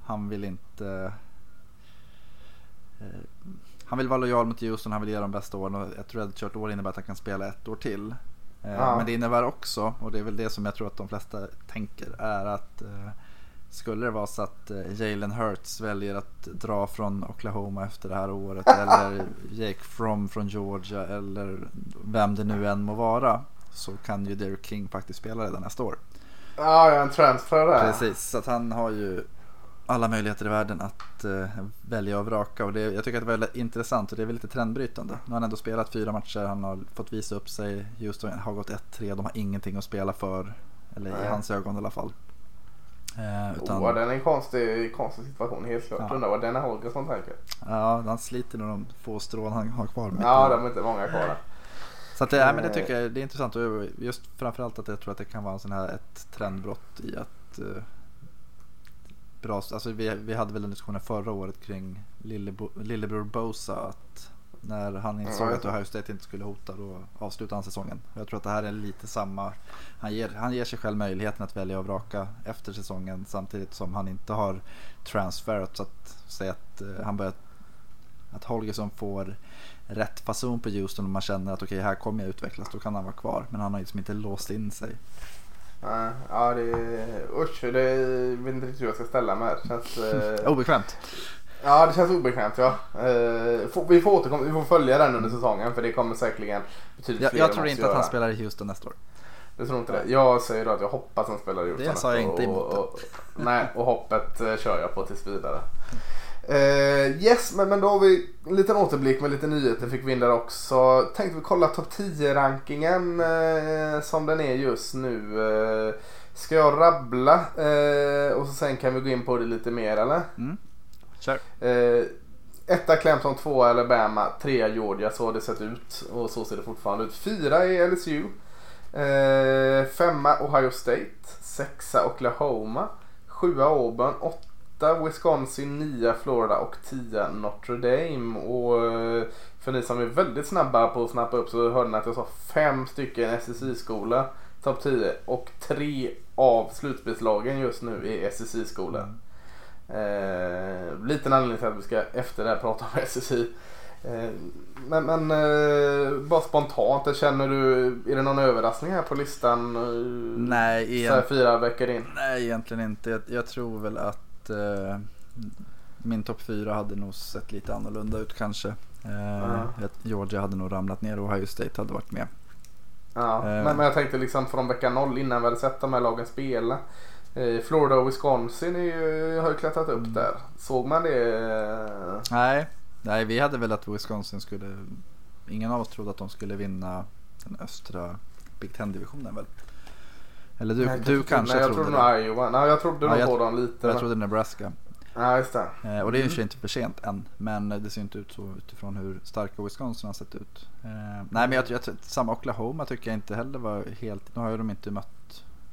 Speaker 2: han vill inte uh, han vill vara lojal mot Houston, han vill ge dem bästa åren och ett redshirt år innebär att han kan spela ett år till. Uh, ja. Men det innebär också, och det är väl det som jag tror att de flesta tänker, är att skulle det vara så att Jalen Hurts väljer att dra från Oklahoma efter det här året [LAUGHS] eller Jake From från Georgia eller vem det nu än må vara så kan ju Derek King faktiskt spela redan nästa år.
Speaker 1: Ja, en transfer där.
Speaker 2: Precis, så att han har ju alla möjligheter i världen att uh, välja och vraka. Och det, jag tycker att det var väldigt intressant och det är väl lite trendbrytande. Nu har han ändå spelat fyra matcher, han har fått visa upp sig. Houston har gått 1-3, de har ingenting att spela för. Eller Nej. i hans ögon i alla fall.
Speaker 1: Uh, utan... Oh, den är en konstig, konstig situation helt klart. Ja. Undrar vad Denna Holgersson tänker.
Speaker 2: Ja, han sliter med de få strån han har kvar.
Speaker 1: Med ja, de är inte många kvar.
Speaker 2: Så att det, men det tycker jag det är intressant just framförallt att jag tror att det kan vara en sån här, ett trendbrott i att uh, bra, alltså vi, vi hade väl en diskussion förra året kring Lillebo, lillebror Bosa att när han insåg att Ohio State inte skulle hota då avslutade han säsongen. Jag tror att det här är lite samma. Han ger, han ger sig själv möjligheten att välja och vraka efter säsongen samtidigt som han inte har transferat så att säga att uh, han börjar att Holgersson får rätt fason på Houston och man känner att okej okay, här kommer jag utvecklas, då kan han vara kvar. Men han har liksom inte låst in sig.
Speaker 1: Ja, det är usch, det är, vet inte riktigt hur jag ska ställa mig här. Känns,
Speaker 2: eh... [LAUGHS] Obekvämt.
Speaker 1: Ja, det känns obekvämt ja. Eh, vi får återkomma, vi får följa den under säsongen för det kommer säkerligen
Speaker 2: betydligt jag, fler Jag tror inte att han spelar i Houston nästa år.
Speaker 1: Du tror inte det? Jag säger då att jag hoppas han spelar i Houston.
Speaker 2: Det sa jag inte emot.
Speaker 1: Och, och, nej, och hoppet eh, kör jag på tills vidare. Uh, yes, men, men då har vi en liten återblick med lite nyheter fick vi in där också. Tänkte vi kolla topp 10-rankingen uh, som den är just nu. Uh, ska jag rabbla och så sen kan vi gå in på det lite mer eller?
Speaker 2: Mm. Kör.
Speaker 1: Etta Clemson, tvåa Alabama, trea Georgia. Så har det sett ut och så ser det fortfarande ut. Fyra är LSU. femma Ohio State. Sexa Oklahoma. Sjua Auburn. Åtta 8 Wisconsin, 9 Florida och 10 Notre Dame. Och eh, för ni som är väldigt snabba på att snappa upp så hörde ni att jag sa fem stycken SSI-skola topp 10 och tre av slutspelslagen just nu är SSI-skola. Mm. Eh, liten anledning till att vi ska efter det här prata om SSI. Eh, men, men eh, bara spontant, känner du, är det någon överraskning här på listan?
Speaker 2: Nej,
Speaker 1: så här fyra veckor in?
Speaker 2: Nej, egentligen inte. Jag, jag tror väl att eh, min topp fyra hade nog sett lite annorlunda ut kanske. Uh. Georgia hade nog ramlat ner och Ohio State hade varit med.
Speaker 1: Ja, eh. men, men jag tänkte liksom från vecka noll innan vi hade sett de här lagen spela. Florida och Wisconsin ju, har ju klättrat upp mm. där. Såg man det?
Speaker 2: Nej, nej, vi hade väl att Wisconsin skulle... Ingen av oss trodde att de skulle vinna den östra Big Ten-divisionen väl? Eller du, nej, du kanske
Speaker 1: nej, jag
Speaker 2: trodde,
Speaker 1: trodde det? Iowa. Nej, jag trodde nog på dem lite.
Speaker 2: Jag men... trodde Nebraska.
Speaker 1: Ja, just det.
Speaker 2: Eh, och det är ju mm. inte för sent än. Men det ser inte ut så utifrån hur starka Wisconsin har sett ut. Eh, nej, men jag, jag, samma Oklahoma tycker jag inte heller var helt... Nu har ju de inte mött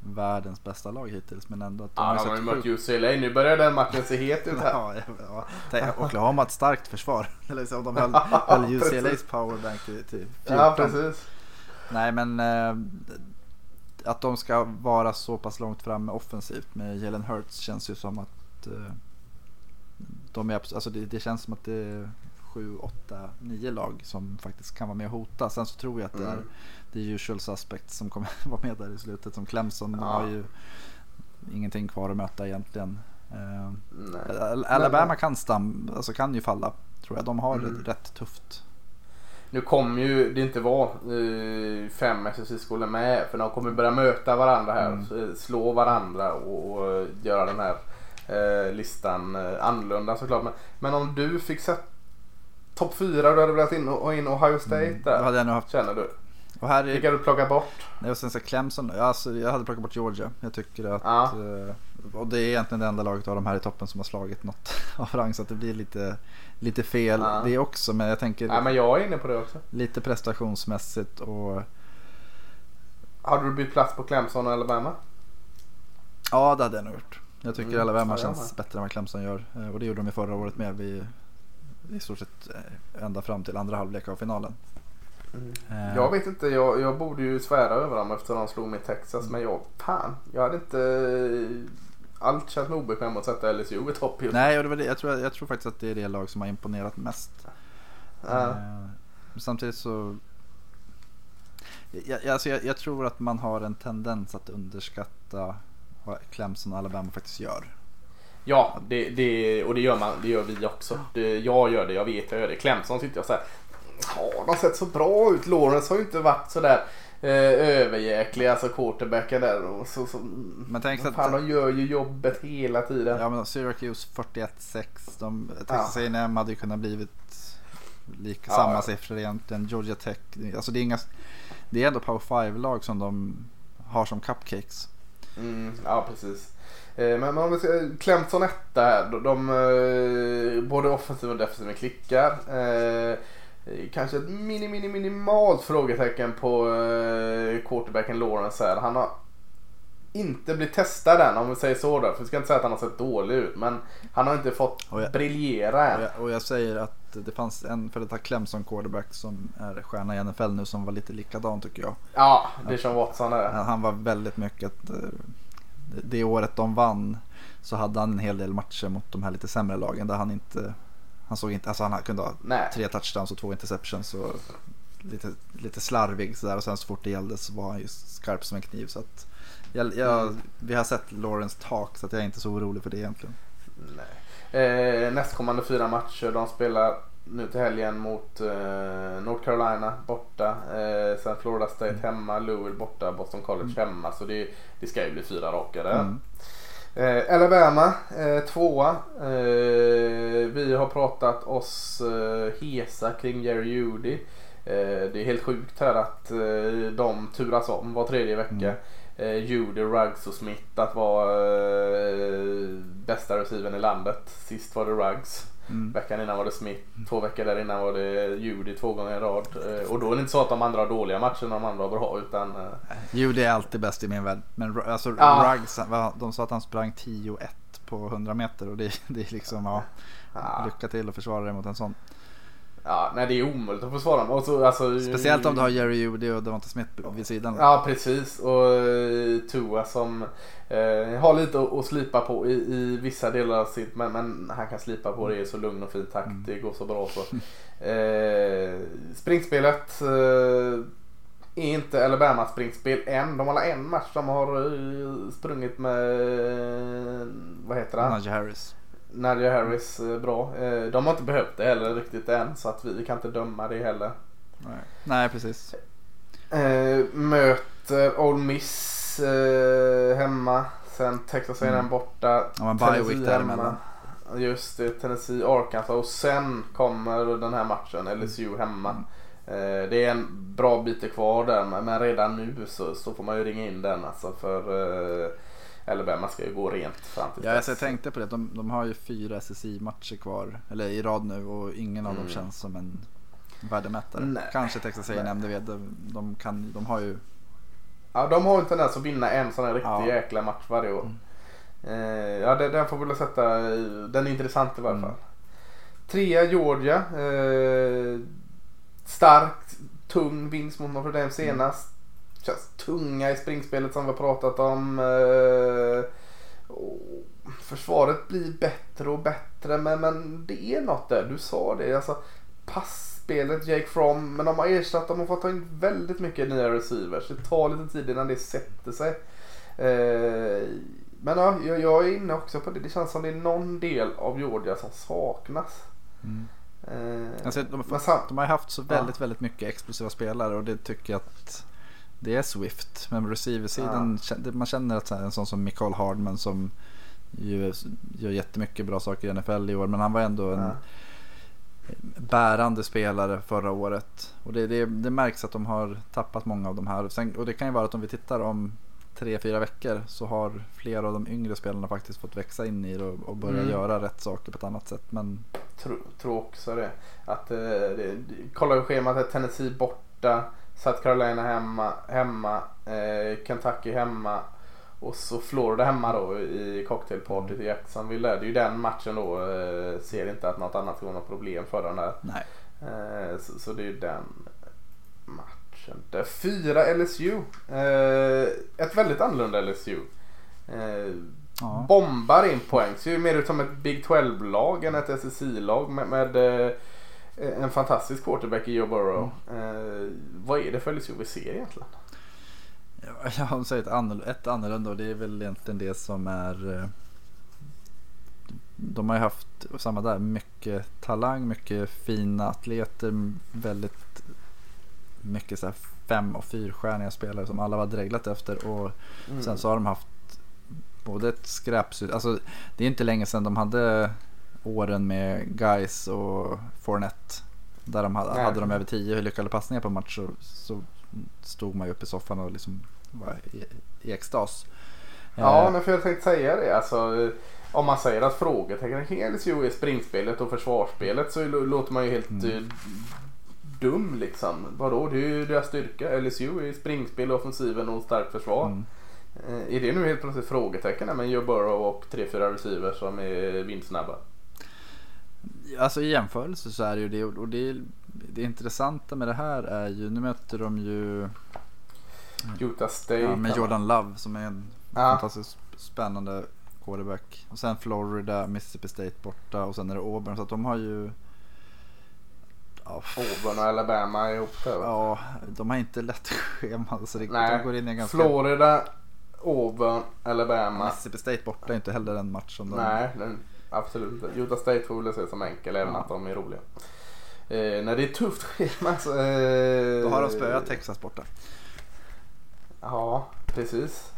Speaker 2: världens bästa lag hittills. Men ändå att
Speaker 1: de ja, har, har ju mött UCLA. Nu börjar den matchen se het ut här. [LAUGHS]
Speaker 2: ja, ja. Oklahoma har ett starkt försvar. [LAUGHS] Eller så de höll, [LAUGHS] höll UCLAs powerbank till, till 14.
Speaker 1: Ja, precis.
Speaker 2: Nej, men eh, att de ska vara så pass långt framme offensivt med Jalen Hurts känns ju som att uh, de är, alltså det, det, känns som att det är sju, åtta, nio lag som faktiskt kan vara med och hota. Sen så tror jag att det är mm. The usual suspects som kommer [LAUGHS] vara med där i slutet som Clemson. Ja. Har ju ingenting kvar att möta egentligen. Uh, Alabama kan, stam, alltså kan ju falla tror jag. De har mm. det rätt tufft
Speaker 1: nu kommer ju det inte vara eh, fem SSI-skolor med för de kommer börja möta varandra här. Mm. Slå varandra och, och göra den här eh, listan eh, annorlunda såklart. Men, men om du fick sätta topp fyra och du hade velat in, och in Ohio State mm. där.
Speaker 2: hade jag nog haft.
Speaker 1: Känner du? Och här är... Vilka du plockat bort?
Speaker 2: Och sen så Clemson. Alltså, jag hade plockat bort Georgia. Jag tycker att... Ja. Eh, och det är egentligen det enda laget av de här i toppen som har slagit något [LAUGHS] av rang. Så att det blir lite lite fel ja. det också. Men jag tänker.
Speaker 1: Ja, men jag är inne på det också.
Speaker 2: Lite prestationsmässigt och
Speaker 1: Hade du bytt plats på Clemson och Alabama?
Speaker 2: Ja, det hade jag nog gjort. Jag tycker
Speaker 1: Mm,
Speaker 2: Alabama
Speaker 1: ja,
Speaker 2: känns bättre än vad Clemson gör. Eh, Och det gjorde de ju förra året med. Vi, I stort sett eh, ända fram till andra halvlek av finalen. Eh,
Speaker 1: Jag vet inte, jag, jag borde ju svära över dem efter de slog mig i Texas. Men jag, fan, jag hade inte allt känt mig obekväm att sätta LSU i topp just
Speaker 2: Nej, och det var det, jag, tror, jag tror faktiskt att det är det lag som har imponerat mest.
Speaker 1: Ja.
Speaker 2: Eh, samtidigt så... Jag, alltså jag, jag tror att man har en tendens att underskatta vad Clemson och Alabama faktiskt gör.
Speaker 1: Ja, det, det, och det gör, man, det gör vi också. Det, jag gör det, jag vet jag gör det. Clemson tyckte jag så här. Ja, de har sett så bra ut. Lawrence har ju inte varit så där eh, överjäklig, alltså quarterbacken där. Och så, så,
Speaker 2: Men tänk
Speaker 1: vad
Speaker 2: att-
Speaker 1: fan, de gör ju jobbet hela tiden.
Speaker 2: Ja men Syracuse 41-6. De, Texas
Speaker 1: Ja.
Speaker 2: A&M hade ju kunnat blivit lika,
Speaker 1: Ja,
Speaker 2: samma
Speaker 1: ja.
Speaker 2: siffror egentligen. Georgia Tech. Alltså det är, inga, det är ändå Power 5-lag som de har som cupcakes.
Speaker 1: Mm, ja, precis. Eh, Men om vi ska, Clemson etta här. De, de, eh, både offensiv och defensiv klickar. Eh, Kanske ett mini, mini, minimalt frågetecken på eh, quarterbacken Lawrence här. Han har inte blivit testad än om vi säger så då. För vi ska inte säga att han har sett dålig ut. Men han har inte fått
Speaker 2: Och jag-
Speaker 1: briljera
Speaker 2: Och
Speaker 1: än.
Speaker 2: jag, och jag säger att det fanns en för detta Clemson quarterback som är stjärna i NFL nu som var lite likadan tycker jag.
Speaker 1: Ja, det är som Watson är.
Speaker 2: Han var väldigt mycket att eh, det- det året de vann så hade han en hel del matcher mot de här lite sämre lagen där han inte han såg inte, alltså han kunde ha
Speaker 1: Nej.
Speaker 2: tre touchdowns och två interceptions och lite, lite slarvig sådär och sen så fort det gällde så var han ju skarp som en kniv så att jag, jag,
Speaker 1: Mm.
Speaker 2: vi har sett Lawrence tak så att jag är inte så orolig för det egentligen.
Speaker 1: Nej. Eh, nästkommande fyra matcher. De spelar nu till helgen mot eh, North Carolina borta. Eh, sen Florida State hemma, Louisville borta, Boston College hemma. Så det, det ska ju bli fyra raka där.
Speaker 2: Mm.
Speaker 1: Eh, Alabama eh, tvåa. Eh, vi har pratat oss eh, hesa kring Jerry Judy. Eh, det är helt sjukt här att eh, de turas om var tredje vecka.
Speaker 2: Mm.
Speaker 1: Eh, Judy, Ruggs och Smith att vara bästa receiven i landet. Sist var det Ruggs.
Speaker 2: Mm.
Speaker 1: Veckan innan var det Smith. Två veckor där innan var det Judy två gånger i rad. Eh, och då är det inte så att de andra har dåliga matcher när de andra har bra. Utan, eh,
Speaker 2: det är alltid bäst i min värld. Men alltså,
Speaker 1: Ja.
Speaker 2: Ruggs, de sa att han sprang 10-1 på 100 meter och det, det är liksom, ja,
Speaker 1: ja,
Speaker 2: lycka till att försvara dig mot en sån.
Speaker 1: Ja, nej det är omöjligt att försvara dem. Och så, alltså,
Speaker 2: Speciellt om du har Jerry Judy och Devonta Smith vid sidan.
Speaker 1: Ja precis och eh, Tua som eh, har lite att, att slipa på i, i vissa delar av sitt men, men han kan slipa på det i så lugn och fin takt.
Speaker 2: Mm.
Speaker 1: Det går så bra så. Eh, springspelet eh, är inte Alabama springspel än. De har alla en match de har eh, sprungit med vad heter han?
Speaker 2: Najee Harris.
Speaker 1: Nadia Harris eh, bra. Eh, de har inte behövt det heller riktigt än så att vi kan inte döma det heller.
Speaker 2: Nej, Nej precis.
Speaker 1: Eh, möter Ole Miss hemma. Sen Texas A&M
Speaker 2: Mm.
Speaker 1: borta.
Speaker 2: Ja, men
Speaker 1: Tennessee hemma.
Speaker 2: däremellan.
Speaker 1: Just det, Tennessee, Arkansas och sen kommer den här matchen,
Speaker 2: Mm.
Speaker 1: LSU hemma. Eh, det är en bra bit kvar där men men redan nu så, så får man ju ringa in den alltså för eh, Alabama ska ju gå rent fram till
Speaker 2: Ja, alltså, jag tänkte på det. De, de har ju fyra SSI-matcher kvar. Eller i rad nu och ingen av dem
Speaker 1: Mm.
Speaker 2: känns som en värdemätare.
Speaker 1: Nej.
Speaker 2: Kanske Texas A&M, det vet de, de, kan, de har ju
Speaker 1: Ja, de har ju en tendens att vinna en sån här riktig
Speaker 2: Ja.
Speaker 1: jäkla match varje år. Eh, ja, den, den får vi väl sätta, den är intressant i varje
Speaker 2: Mm.
Speaker 1: fall. Trea Georgia. Eh, stark, tung vinst mot Notre Dame senast. Känns tunga i springspelet som vi har pratat om. Eh, försvaret blir bättre och bättre men, men det är något där. Du sa det. Alltså, passspelet, Jake From. Men de har ersatt dem och fått ta in väldigt mycket nya receivers. Det tar lite tid innan det sätter sig. Eh, men ja, jag, är inne också på det. Det känns som det är någon del av Georgia som saknas. Eh,
Speaker 2: Alltså, de,
Speaker 1: sam-
Speaker 2: de har haft så väldigt, väldigt mycket explosiva spelare och det tycker jag att det är Swift. Men receiversidan, kän- man känner att en sån som Michael Hardman som ju gör jättemycket bra saker i NFL i år. Men han var ändå en
Speaker 1: Ja.
Speaker 2: bärande spelare förra året. Och det, det, det märks att de har tappat många av de här. Sen, och det kan ju vara att om vi tittar om tre, fyra veckor så har flera av de yngre spelarna faktiskt fått växa in i det och, och börja
Speaker 1: Mm.
Speaker 2: göra rätt saker på ett annat sätt. Men
Speaker 1: Tror, tror också det. Att, eh, det, kolla schemat. Tennessee borta. South Carolina hemma, hemma eh, Kentucky hemma och så Florida hemma då i cocktailpartyt i Jacksonville. Det är ju den matchen då. Eh, ser inte att något annat vara något problem för den där.
Speaker 2: Nej.
Speaker 1: Eh, så, så det är ju den matchen. Där fyra LSU. Eh, ett väldigt annorlunda LSU. Eh,
Speaker 2: Ja.
Speaker 1: bombar in poäng. Ser ju mer ut som ett Big 12-lag än ett SSI-lag med, med eh, en fantastisk quarterback i Joe Burrow. Eh, vad är det för LSU vi ser egentligen?
Speaker 2: Ja, [LAUGHS] Jag har sagt ett, annorl- ett annorlunda och det är väl egentligen det som är eh, De har ju haft, samma där, mycket talang, mycket fina atleter, väldigt mycket så här fem och fyrstjärniga spelare som alla var dreglat efter och
Speaker 1: Mm.
Speaker 2: sen så har de haft både ett skräpsystem, alltså det är inte länge sedan de hade åren med Guys och Fournette där de hade,
Speaker 1: Nej.
Speaker 2: hade de över tio lyckade passningar på match så, så stod man ju upp i soffan och liksom var i, i extas.
Speaker 1: Ja,
Speaker 2: Eh,
Speaker 1: men för jag tänkte säga det. Alltså, om man säger att frågetecknen kring LSU är springspelet och försvarsspelet så låter man ju helt
Speaker 2: Mm.
Speaker 1: eh, dum liksom. Vadå? Det är ju deras styrka. LSU är springspel, offensiven och starkt försvar.
Speaker 2: mm.
Speaker 1: Eh, Är det nu helt plötsligt frågetecken med Joe Burrow och 3-4 receivers som är vindsnabba?
Speaker 2: Alltså i jämförelse så är det ju det och det, det intressanta med det här är ju, nu möter de ju
Speaker 1: Utah State.
Speaker 2: ja, med Jordan Love som är en
Speaker 1: Ja.
Speaker 2: fantastiskt spännande quarterback. Och sen Florida, Mississippi State borta och sen är det Auburn. Så att de har ju... Ja,
Speaker 1: Auburn och Alabama ihop där.
Speaker 2: ja de har inte lätt schema. Så det,
Speaker 1: Nej,
Speaker 2: de går in i ganska...
Speaker 1: Florida, Auburn, Alabama.
Speaker 2: Mississippi State borta är inte heller en match som de...
Speaker 1: Nej, den, absolut. Utah State får väl se som enkel även
Speaker 2: Ja.
Speaker 1: att de är roliga. Eh, när det är tufft schema så... Eh,
Speaker 2: Då har de spöat Texas borta.
Speaker 1: Ja, precis.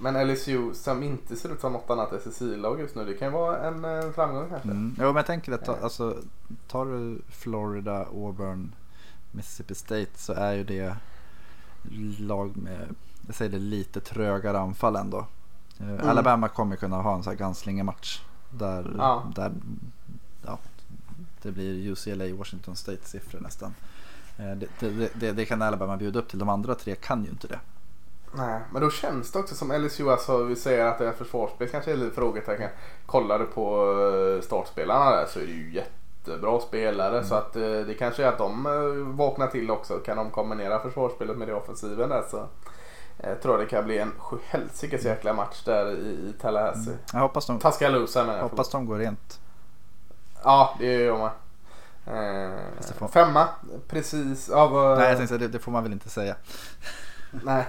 Speaker 1: Men LSU som inte ser ut som något annat SSI-lag just nu. Det kan ju vara en eh, framgång kanske.
Speaker 2: Mm. Jo men jag tänker att ta,
Speaker 1: Eh.
Speaker 2: alltså, tar du Florida, Auburn, Mississippi State så är ju det lag med, jag säger det, lite trögare anfall ändå. Eh, Alabama kommer kunna ha en sån här Ganslinge-match där,
Speaker 1: Ja.
Speaker 2: där ja, det blir UCLA Washington State-siffror nästan. Eh, det, det, det, det kan Alabama bjuda upp till. De andra tre kan ju inte det.
Speaker 1: Nej, men då känns det också som LSU, alltså vi säger att det är försvarsspel kanske är lite frågetecken. Kollar du på eh, startspelarna där så är det ju jättebra spelare så att eh, det kanske är att de vaknar till också. Kan de kombinera försvarsspelet med det offensiven där så eh, tror jag det kan bli en sjuhelsikes jäkla match där i, i Tallahassee.
Speaker 2: Jag hoppas de,
Speaker 1: Tuscaloosa menar jag.
Speaker 2: hoppas de går rent.
Speaker 1: Ja, det gör jag med. Eh,
Speaker 2: det får-
Speaker 1: Femma, precis. Ja, vad-
Speaker 2: Nej jag tänkte det, det får man väl inte säga. [LAUGHS]
Speaker 1: Nej.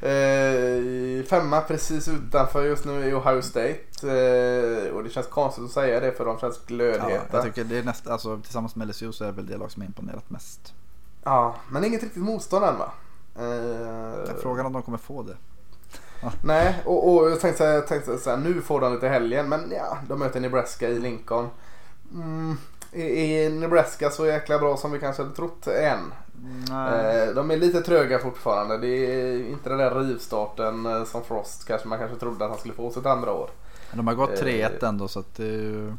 Speaker 1: eh, femma precis utanför just nu är Ohio State. Eh, och det känns konstigt att säga det för de känns
Speaker 2: Ja,
Speaker 1: glödheta.
Speaker 2: jag tycker det är näst, alltså, tillsammans med LSU så är väl det lag som imponerat mest.
Speaker 1: Ja, men inget riktigt motstånd än va? Eh,
Speaker 2: Frågan om de kommer få det. [LAUGHS]
Speaker 1: Nej, och, och jag tänkte, jag tänkte så här, nu får de lite helgen. Men ja, de möter Nebraska i Lincoln. Mm, är, är Nebraska så jäkla bra som vi kanske hade trott än? Eh, De är lite tröga fortfarande. Det är inte den där rivstarten eh, som Frost kanske man kanske trodde att han skulle få sitt andra år.
Speaker 2: De har gått
Speaker 1: eh,
Speaker 2: 3-1 ändå så att det är ju...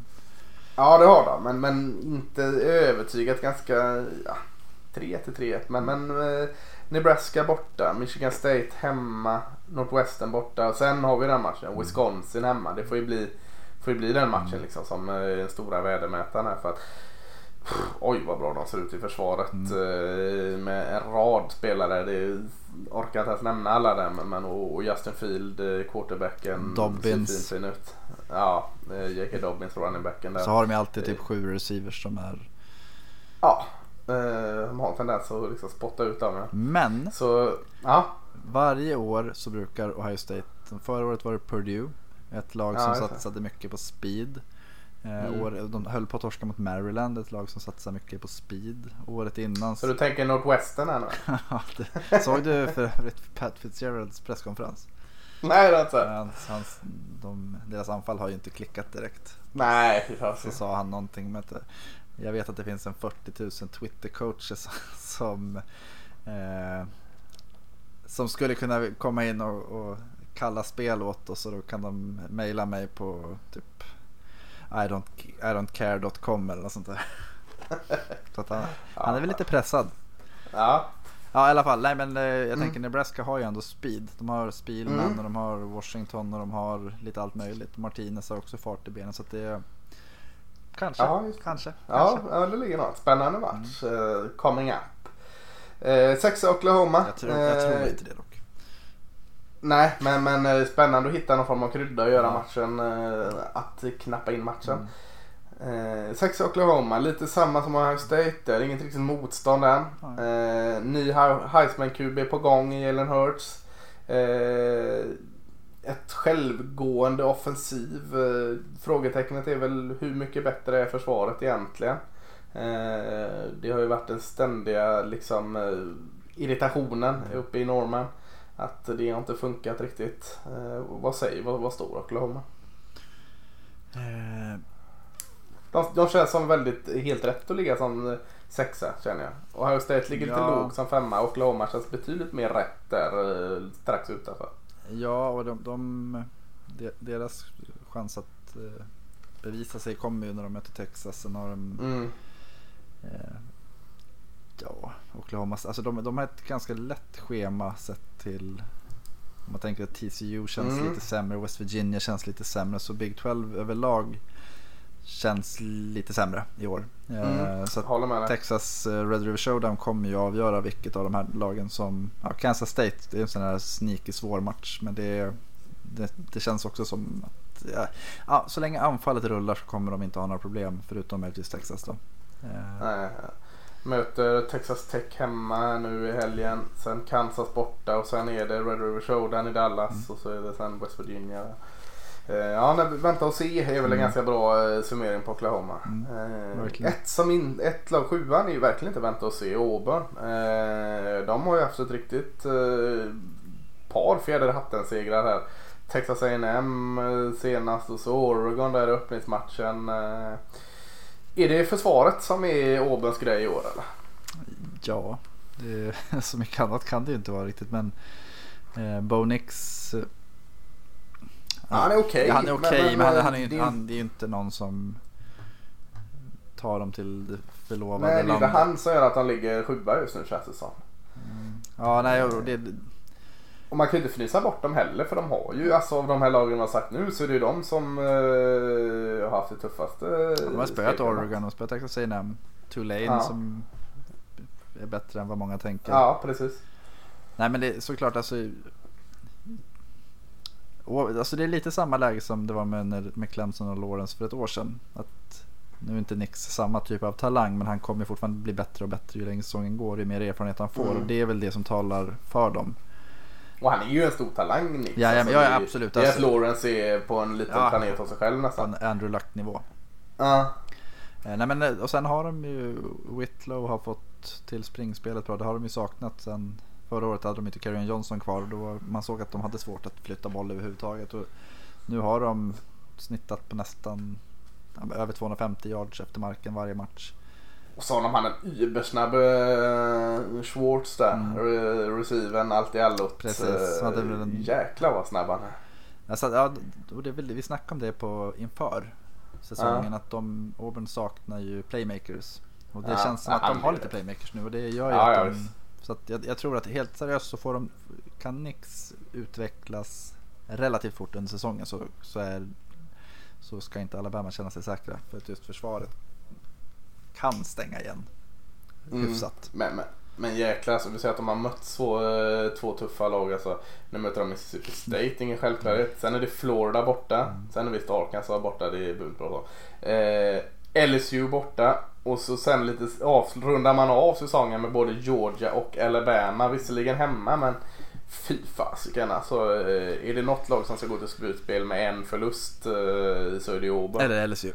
Speaker 1: Ja det har de men, men inte övertygat ganska ja, 3 till 3 men, men eh, Nebraska borta, Michigan State hemma, Northwestern borta och sen har vi den matchen, Wisconsin hemma. Det får ju bli, får ju bli den matchen liksom som eh, den stora vädermätaren här för att pff, Oj vad bra de ser ut i försvaret eh, med en rad spelare. Det orkar inte ens nämna alla där men, och, och Justin Field, eh, quarterbacken.
Speaker 2: Dobbins.
Speaker 1: Ser fin, fin ut. Ja, J.K. Dobbins, runningbacken där.
Speaker 2: Så har de ju alltid typ sju receivers som är...
Speaker 1: Ja, de har en tendens att liksom spotta ut dem. Ja.
Speaker 2: Men
Speaker 1: Så ja,
Speaker 2: varje år så brukar Ohio State, förra året var det Purdue, ett lag
Speaker 1: Ja,
Speaker 2: som
Speaker 1: det.
Speaker 2: satsade mycket på speed. Eh,
Speaker 1: Mm.
Speaker 2: år, de höll på att torska mot Maryland, ett lag som satsar mycket på speed. Året innan
Speaker 1: så du tänker Northwestern här nu? [LAUGHS]
Speaker 2: Ja, Såg du för övrigt Pat Fitzgeralds presskonferens?
Speaker 1: Nej det är inte.
Speaker 2: Hans, hans, de, deras anfall har ju inte klickat direkt.
Speaker 1: Nej, fy
Speaker 2: Så sa han någonting med att eh, jag vet att det finns en 40 000 Twitter-coacher som, [LAUGHS] som, eh, som skulle kunna komma in och, och kalla spel åt oss och då kan de mejla mig på typ I don't, I don't care.com eller något sånt där. [LAUGHS] Så han, han är väl lite pressad.
Speaker 1: Ja.
Speaker 2: Ja i alla fall, nej men eh, jag
Speaker 1: Mm.
Speaker 2: tänker Nebraska har ju ändå speed. De har Spielman
Speaker 1: Mm.
Speaker 2: och de har Washington och de har lite allt möjligt. Martinez har också fart i benen så det är Kanske,
Speaker 1: Ja,
Speaker 2: kanske,
Speaker 1: Ja,
Speaker 2: kanske.
Speaker 1: ja, det ligger något. Spännande match. eh, coming up. Eh, sexa Oklahoma.
Speaker 2: Jag tror, jag tror
Speaker 1: Eh,
Speaker 2: inte det dock.
Speaker 1: Nej, men, men eh, spännande att hitta någon form av krydda och göra
Speaker 2: Ja.
Speaker 1: matchen. Att knappa in matchen.
Speaker 2: Mm.
Speaker 1: Eh, sexa Oklahoma, lite samma som Ohio State. Det är inget riktigt motstånd än. Eh, ny He- Heisman-QB på gång i Jalen Hurts. Eh, ett självgående offensiv. Eh, frågetecknet är väl hur mycket bättre är försvaret egentligen. Eh, det har ju varit den ständiga liksom, eh, irritationen uppe i Norman. Att det har inte funkat riktigt. Vad säger vad, vad står Oklahoma? De, de känns som väldigt helt rätt att ligga som sexa känner jag. Och Ohio State ligger lite
Speaker 2: Ja.
Speaker 1: lågt som femma. Oklahoma känns betydligt mer rätt där strax utanför.
Speaker 2: Ja, och de, de, de, deras chans att eh, bevisa sig kommer ju när de möter Texas. Sen har de,
Speaker 1: Mm.
Speaker 2: eh, ja, Oklahoma. Alltså de, de har ett ganska lätt schema sett till om man tänker att TCU känns
Speaker 1: Mm.
Speaker 2: lite sämre, West Virginia känns lite sämre. Så Big 12 överlag känns lite sämre i år. Eh,
Speaker 1: Mm.
Speaker 2: Så. Texas eh, Red River Showdown kommer ju avgöra vilket av de här lagen som... Ja, Kansas State, det är en sån här sneaky svår match. Men det, det, det känns också som att... Ja, ja, så länge anfallet rullar så kommer de inte ha några problem. Förutom möjligtvis Texas då. Eh,
Speaker 1: Nej. Möter Texas Tech hemma nu i helgen. Sen Kansas borta och sen är det Red River Showdown i Dallas
Speaker 2: Mm.
Speaker 1: och så är det sen West Virginia. Eh, Ja, nej, vänta och se är väl en
Speaker 2: Mm.
Speaker 1: ganska bra eh, summering på Oklahoma.
Speaker 2: Mm,
Speaker 1: Eh, ett, som in, ett lag sjuan är ju verkligen inte vänta och se Auburn. Eh, de har ju haft ett riktigt eh, par fjäder hatten-segrar här. Texas A&M senast och så Oregon där i öppningsmatchen. Är det försvaret som är Auburns grej i år eller?
Speaker 2: ja, det, så [LAUGHS] mycket annat kan det ju inte vara riktigt. Men eh, Bo Nix...
Speaker 1: han är okej,
Speaker 2: Ja, han är
Speaker 1: men-
Speaker 2: okej, men,
Speaker 1: men,
Speaker 2: han,
Speaker 1: eh,
Speaker 2: han är,
Speaker 1: det
Speaker 2: han, det är ju inte någon som tar dem till det förlovade
Speaker 1: Nej, det är inte han som gör att de ligger sjua just nu känns det som.
Speaker 2: Ja, nej, och det,
Speaker 1: Och man kan ju inte fnysa bort dem heller för de har ju, alltså av de här lagen har sagt nu så är det ju de som eh, har haft det tuffaste.
Speaker 2: de har spöat. Oregon, har spöat Texas A&M. Tulane
Speaker 1: Ja.
Speaker 2: som är bättre än vad många tänker.
Speaker 1: Ja, precis.
Speaker 2: Nej men det är såklart alltså. Och, alltså det är lite samma läge som det var med, med Clemson och Lawrence för ett år sedan. Att nu är inte Nix samma typ av talang men han kommer fortfarande bli bättre och bättre ju längre säsongen går ju mer erfarenhet han får.
Speaker 1: Mm.
Speaker 2: Och det är väl det som talar för dem.
Speaker 1: Och han är ju en stor talang Nix.
Speaker 2: Ja, ja,
Speaker 1: Alltså,
Speaker 2: ja,
Speaker 1: ju-
Speaker 2: absolut.
Speaker 1: Det är att
Speaker 2: Alltså-
Speaker 1: Lawrence är på en liten
Speaker 2: Ja.
Speaker 1: planet av sig själv nästan.
Speaker 2: en Andrew Luck-nivå.
Speaker 1: Ja.
Speaker 2: Eh, nej, men, eh, och sen har de ju Whitlow har fått till springspelet bra. Det har de ju saknat sen förra året hade de inte Carrion Johnson kvar. och Då man såg att de hade svårt att flytta boll överhuvudtaget. Och nu har de snittat på nästan ja, över 250 yards efter marken varje match.
Speaker 1: Och så har de han en übersnabb uh, Schwartz där.
Speaker 2: Mm.
Speaker 1: Re- receiven, allt i allot.
Speaker 2: Precis.
Speaker 1: Eh,
Speaker 2: en-
Speaker 1: Jäklar vad snabb han är.
Speaker 2: Alltså, ja, och det vi snackade om det på inför säsongen att de, Auburn saknar ju playmakers. Och det
Speaker 1: Ja,
Speaker 2: känns som
Speaker 1: ja,
Speaker 2: att de har lite playmakers nu och det gör ju
Speaker 1: Ja,
Speaker 2: att
Speaker 1: ja,
Speaker 2: de. Så jag, jag tror att helt seriöst så får de, kan Nix utvecklas relativt fort under säsongen så, så, är, så ska inte Alabama känna sig säkra. För att just försvaret kan stänga igen
Speaker 1: Mm.
Speaker 2: hyfsat.
Speaker 1: Men, men, men jäklar, alltså, vi säger att de har mött två, eh, två tuffa lag. Alltså, nu möter de Mississippi State, ingen självklarhet. Sen är det Florida borta. Sen är visst Arkansas borta, det är bunt bra. Eh, LSU borta. Och så sen lite av, rundar man av säsongen med både Georgia och Alabama. Visserligen hemma men fy fasiken alltså. Eh, är det något lag som ska gå till slutspel med en förlust eh, så är det Auburn.
Speaker 2: Eller LSU.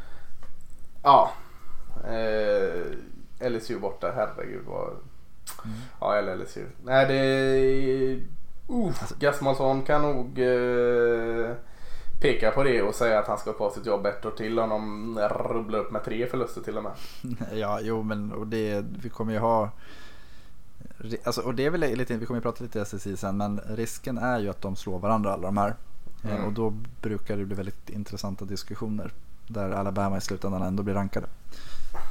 Speaker 1: Ja. Eh, LSU borta, herregud vad...
Speaker 2: Mm.
Speaker 1: Ja, eller LSU. Nej, det... Uh, Gasmansson kan nog eh, peka på det och säga att han ska kvar sitt jobb ett år till om de rubblar upp med tre förluster till och med. [LAUGHS]
Speaker 2: Ja, jo men och det, vi kommer ju ha Alltså, och det är väl lite, vi kommer ju prata lite SSI sen, men risken är ju att de slår varandra alla de här. Eh,
Speaker 1: Mm.
Speaker 2: Och då brukar det bli väldigt intressanta diskussioner. Där Alabama i slutändan ändå blir rankade.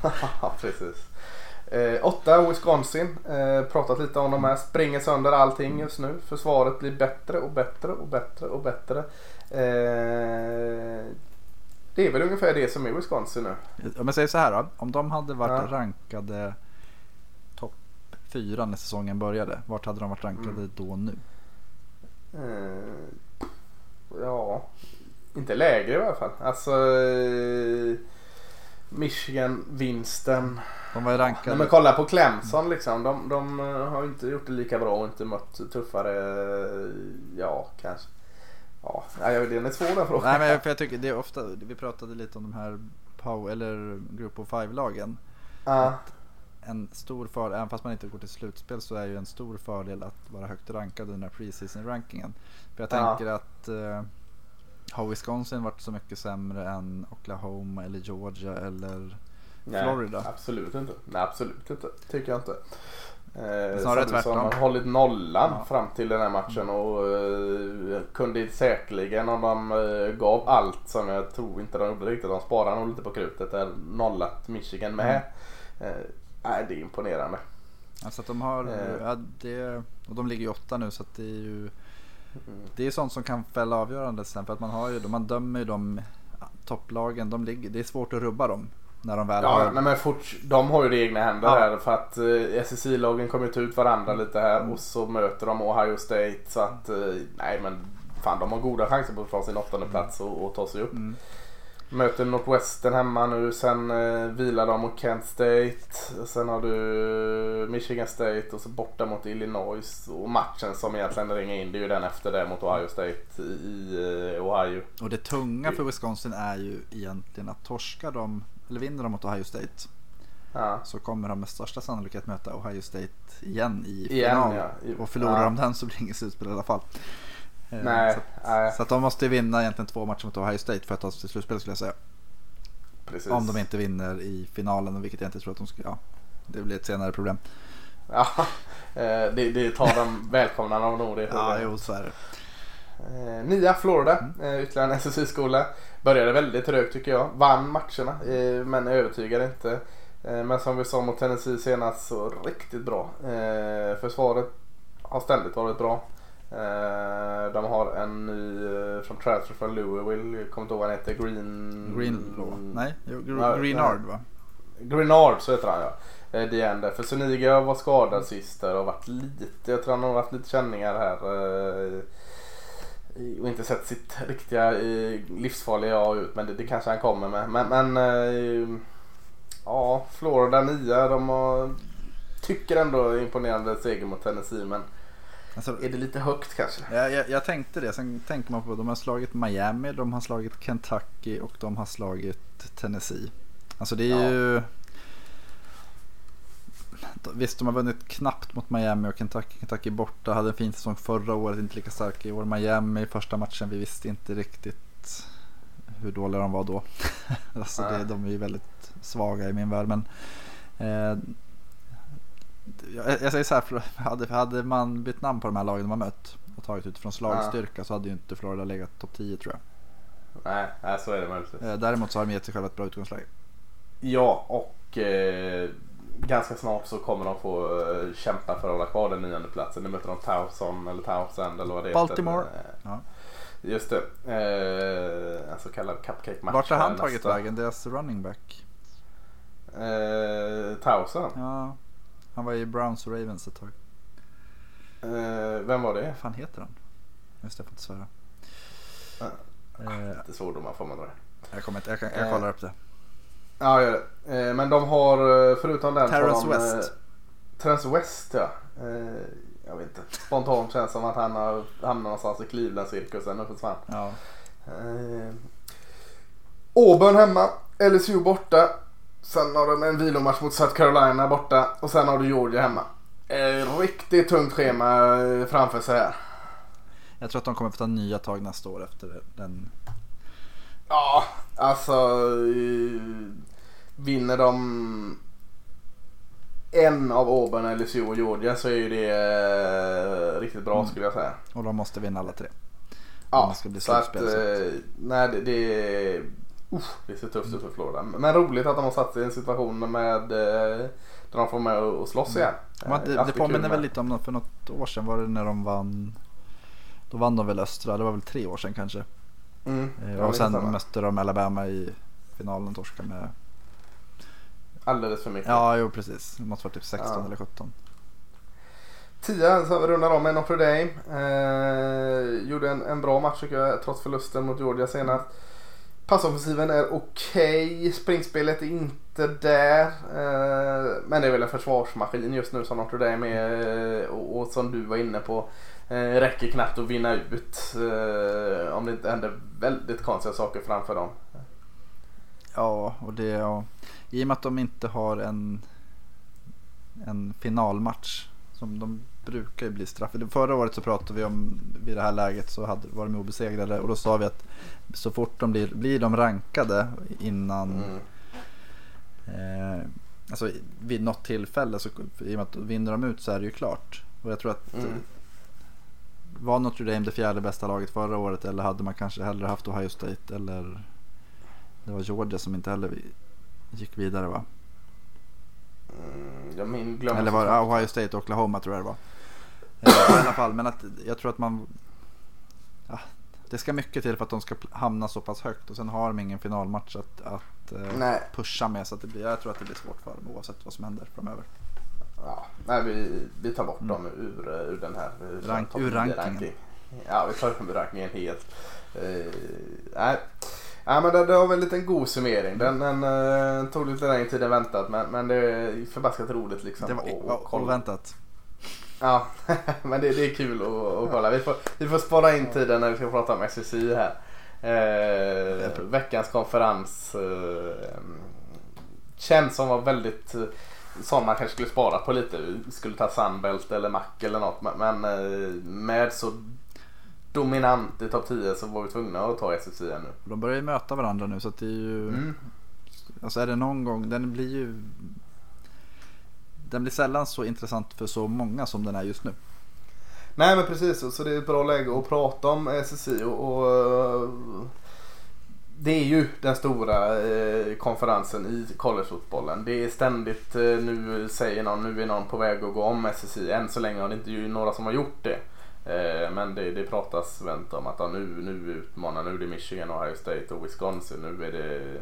Speaker 2: [LAUGHS]
Speaker 1: Precis. Eh, åtta Wisconsin. Eh, pratat lite om de här. Springer sönder allting just nu. Försvaret blir bättre och bättre och bättre och bättre. Eh, det är väl ungefär det som är Wisconsin nu.
Speaker 2: Om jag säger så här då. Om de hade varit
Speaker 1: Ja.
Speaker 2: rankade topp fyra när säsongen började. Vart hade de varit rankade
Speaker 1: Mm.
Speaker 2: då nu?
Speaker 1: Eh, ja, inte lägre i alla fall. Alltså eh, Michigan-vinsten.
Speaker 2: De var rankade.
Speaker 1: Nej, men kolla på Clemson liksom. De, de eh, har inte gjort det lika bra och inte mött tuffare. eh, Ja, kanske. Ja, nej, den är svår den frågan.
Speaker 2: Nej men för jag tycker det är ofta. Vi pratade lite om de här power, eller Group of Five-lagen.
Speaker 1: Ja,
Speaker 2: En stor fördel, även fast man inte går till slutspel så är ju en stor fördel att vara högt rankad i den här preseason rankingen. För jag
Speaker 1: Ja.
Speaker 2: tänker att eh, har Wisconsin varit så mycket sämre än Oklahoma eller Georgia eller
Speaker 1: nej,
Speaker 2: Florida?
Speaker 1: Absolut inte. Nej, absolut inte. Tycker jag inte. Eh,
Speaker 2: Snarare
Speaker 1: som har hållit nollan
Speaker 2: Ja.
Speaker 1: fram till den här matchen och eh, kunde säkerligen om de eh, gav allt som jag tror inte de gjorde riktigt. De sparade nog lite på krutet där nollat Michigan med.
Speaker 2: Mm.
Speaker 1: Eh, det är imponerande.
Speaker 2: Alltså att de har,
Speaker 1: Eh.
Speaker 2: ja, det, och de ligger ju åtta nu så det är ju
Speaker 1: Mm.
Speaker 2: Det är sånt som kan fälla avgörande sen för att man har ju, man dömer ju de topplagen, de ligger, det är svårt att rubba dem när de väl
Speaker 1: Ja,
Speaker 2: har
Speaker 1: nej, men fort, de har ju det i egna händer
Speaker 2: Ja.
Speaker 1: här för att eh, SSI-lagen kommer ta ut varandra lite här
Speaker 2: Mm.
Speaker 1: och så möter de Ohio State så att eh, nej men fan de har goda chanser på att få sin åttonde plats och, och ta sig upp.
Speaker 2: Mm.
Speaker 1: Möter Northwestern hemma nu, sen eh, vilar de mot Kent State. Sen har du Michigan State och så borta mot Illinois. Och matchen som egentligen ringer in det är ju den efter det mot Ohio State i eh, Ohio.
Speaker 2: Och det tunga för Wisconsin är ju egentligen att torska dem, eller vinner de mot Ohio State
Speaker 1: Ja.
Speaker 2: så kommer de med största sannolikhet möta Ohio State igen i
Speaker 1: Igen,
Speaker 2: final.
Speaker 1: ja.
Speaker 2: Och förlorar
Speaker 1: ja.
Speaker 2: de den så blir det inget slutspel i alla fall. Eh,
Speaker 1: Nej,
Speaker 2: Så,
Speaker 1: nej,
Speaker 2: så att de måste vinna egentligen två matcher mot Ohio State för att ta sig till slutspel skulle jag säga.
Speaker 1: precis.
Speaker 2: Om de inte vinner i finalen, vilket jag inte tror att de ska. Ja, det blir ett senare problem.
Speaker 1: Ja, [LAUGHS] eh, det, det tar de välkomna av nog det.
Speaker 2: Ja, jo så är det.
Speaker 1: Eh, nia Florida, eh, ytterligare en SSI-skola. Började väldigt trögt tycker jag. Vann matcherna eh, men övertygade inte. Eh, men som vi sa mot Tennessee senast så riktigt bra. Eh, försvaret har ständigt varit bra. Eh, de har en ny eh, från transfer från Louisville. Jag kommer inte ihåg vad han heter. Green...
Speaker 2: Greenlaw? Nej, Gr- Greenard va?
Speaker 1: Greenard så heter han ja. Eh, Det är en där. För Suniga var skadad sist och varit lite, jag tror han har haft lite känningar här. Och inte sett sitt riktiga livsfarliga jag ut men det, det kanske han kommer med. Men, men eh, ja, Florida 9 de har, tycker ändå imponerande seger mot Tennessee men
Speaker 2: Alltså,
Speaker 1: är det lite högt kanske?
Speaker 2: jag, jag, jag tänkte det, sen tänker man på de har slagit Miami, de har slagit Kentucky och de har slagit Tennessee. Alltså det är
Speaker 1: Ja.
Speaker 2: ju... Visst, de har vunnit knappt mot Miami och Kentucky. Kentucky borta, hade en fin säsong förra året, inte lika stark i år. Miami första matchen, vi visste inte riktigt hur dåliga de var då. [LAUGHS] alltså det, de är ju väldigt svaga i min värld. Men, eh, jag, jag säger så här, för hade, hade man bytt namn på de här lagen har mött och tagit utifrån slagstyrka så hade ju inte Florida legat topp 10 tror jag.
Speaker 1: Nej, nej så är det möjligtvis.
Speaker 2: Eh, däremot så har de gett sig själva ett bra utgångsläge.
Speaker 1: Ja, och eh, ganska snart så kommer de få eh, kämpa för att hålla kvar den nionde platsen. Nu möter de Towson eller Towsend eller vad det
Speaker 2: Baltimore.
Speaker 1: heter. Eh,
Speaker 2: Ja.
Speaker 1: Just det. Eh, en så kallad cupcake-match.
Speaker 2: Vart har han tagit vägen? Deras running back?
Speaker 1: Eh, Towson.
Speaker 2: Ja, han var i Browns och Ravens ett tag.
Speaker 1: Eh, vem var det?
Speaker 2: Vad fan heter han? Just det, jag får inte svära.
Speaker 1: Ja.
Speaker 2: Eh,
Speaker 1: Lite svordomar får man dra.
Speaker 2: jag kommer inte, jag, kan, jag
Speaker 1: Eh,
Speaker 2: kollar upp det.
Speaker 1: Ja, gör det. Eh, men de har eh, förutom den
Speaker 2: Terrence
Speaker 1: de, eh,
Speaker 2: West.
Speaker 1: Terrence West ja. Eh, jag vet inte. Spontant känns som att han har hamnat någonstans i Cleveland-cirkusen och försvann.
Speaker 2: Ja.
Speaker 1: Eh, Auburn hemma, LSU borta. Sen har de en vilomatch mot South Carolina borta och sen har du Georgia hemma. Eh, riktigt tungt schema eh, framför sig här.
Speaker 2: Jag tror att de kommer få ta nya tag nästa år efter den.
Speaker 1: Ja, alltså vinner de en av Auburn, LSU och Georgia så är ju det eh, riktigt bra
Speaker 2: Mm.
Speaker 1: skulle jag säga.
Speaker 2: Och de måste vinna alla tre.
Speaker 1: Ja,
Speaker 2: det ska bli
Speaker 1: så att, eh, nej det, det, uff, det ser tufft ut för Florida. Men roligt att de har satt sig i en situation med eh, de Där de får med och slåss igen.
Speaker 2: Men
Speaker 1: Eh,
Speaker 2: det, det påminner väl lite om för något år sedan var det när de vann. Då vann de väl Östra, det var väl tre år sedan kanske.
Speaker 1: Mm.
Speaker 2: Eh, och sen mötte de Alabama i finalen torskade med.
Speaker 1: Alldeles för mycket.
Speaker 2: Ja, jo precis. Det måste vara typ 16
Speaker 1: Ja.
Speaker 2: eller 17.
Speaker 1: 10 så vi rundar om med Notre Dame. Eh, gjorde en, en bra match tycker jag trots förlusten mot Georgia senast. Passoffensiven är okej. Springspelet är inte där. Eh, men det är väl en försvarsmaskin just nu som Notre Dame är. eh, Och, och som du var inne på. Eh, räcker knappt att vinna ut. Eh, om det inte händer väldigt konstiga saker framför dem.
Speaker 2: Ja, och det ja. I och med att de inte har en, en finalmatch. Som de brukar ju bli straffade. Förra året så pratade vi om vid det här läget så hade, var de obesegrade. Och då sa vi att så fort de blir, blir de rankade innan
Speaker 1: Mm.
Speaker 2: Eh, alltså vid något tillfälle så i och med att vinner de ut så är det ju klart. Och jag tror att
Speaker 1: Mm.
Speaker 2: Var Notre Dame det fjärde bästa laget förra året eller hade man kanske hellre haft Ohio State eller det var Georgia som inte heller gick vidare va?
Speaker 1: Mm, jag min, glömmer
Speaker 2: Eller var det. Ohio State och Oklahoma tror jag det var. Eh, I alla fall men att jag tror att man ja, det ska mycket till för att de ska hamna så pass högt och sen har de ingen finalmatch att, att eh, pusha med så att det blir, jag tror att det blir svårt för dem oavsett vad som händer framöver.
Speaker 1: Ja, nej, vi, vi tar bort dem ur, ur den här ur
Speaker 2: Mm. Rank- ur
Speaker 1: 10
Speaker 2: rankingen.
Speaker 1: ranking. Ja, vi tar dem ur rankingen helt. Uh, nej. Ja, men det, det var väl en liten god summering. Den, den eh, tog lite längre tid än väntat men, men det är förbaskat roligt liksom.
Speaker 2: Det var
Speaker 1: att- att
Speaker 2: o-
Speaker 1: kolla.
Speaker 2: oväntat.
Speaker 1: Ja, [LAUGHS] men det, det är kul att, att kolla. Vi får, vi får spara in tiden när vi ska prata om SSI här. Eh, veckans konferens eh, känns som var väldigt som man kanske skulle spara på lite. Vi skulle ta Sunbelt eller Mac eller något. Men, eh, med så dominant i topp 10 så var vi tvungna att ta SSI nu.
Speaker 2: De börjar ju möta varandra nu så att det är ju.
Speaker 1: Mm.
Speaker 2: Alltså är det någon gång. Den blir ju. Den blir sällan så intressant för så många som den är just nu.
Speaker 1: Nej men precis så, så det är ett bra läge att prata om SSI och, och eh, det är ju den stora eh, konferensen i collegefotbollen. Det är ständigt eh, nu säger någon nu är någon på väg att gå om SSI. Än så länge har det inte ju några som har gjort det. Eh, men det, det pratas vänt om att ja, nu, nu utmanar nu är det Michigan, Ohio State och Wisconsin. Nu är det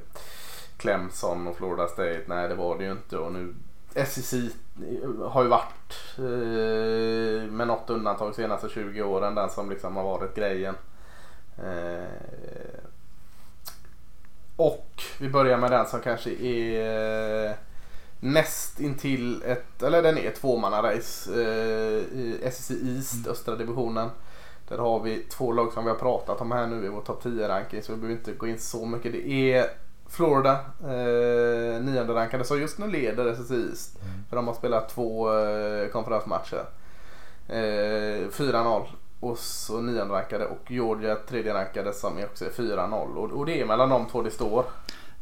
Speaker 1: Clemson och Florida State. Nej det var det ju inte och nu SSI eh, har ju varit eh, med något undantag de senaste 20 åren den som liksom har varit grejen. Eh, och vi börjar med den som kanske är näst intill ett, eller den är tvåmannarace eh, i SEC East, östra divisionen. Där har vi två lag som vi har pratat om här nu i vår topp 10 ranking så vi behöver inte gå in så mycket. Det är Florida, eh, nionde rankade som just nu leder SEC East. För de har spelat två eh, konferensmatcher. Eh, 4-0 och så nionde rankade och Georgia tredje rankade som också är 4-0 och, och det är mellan de två det står.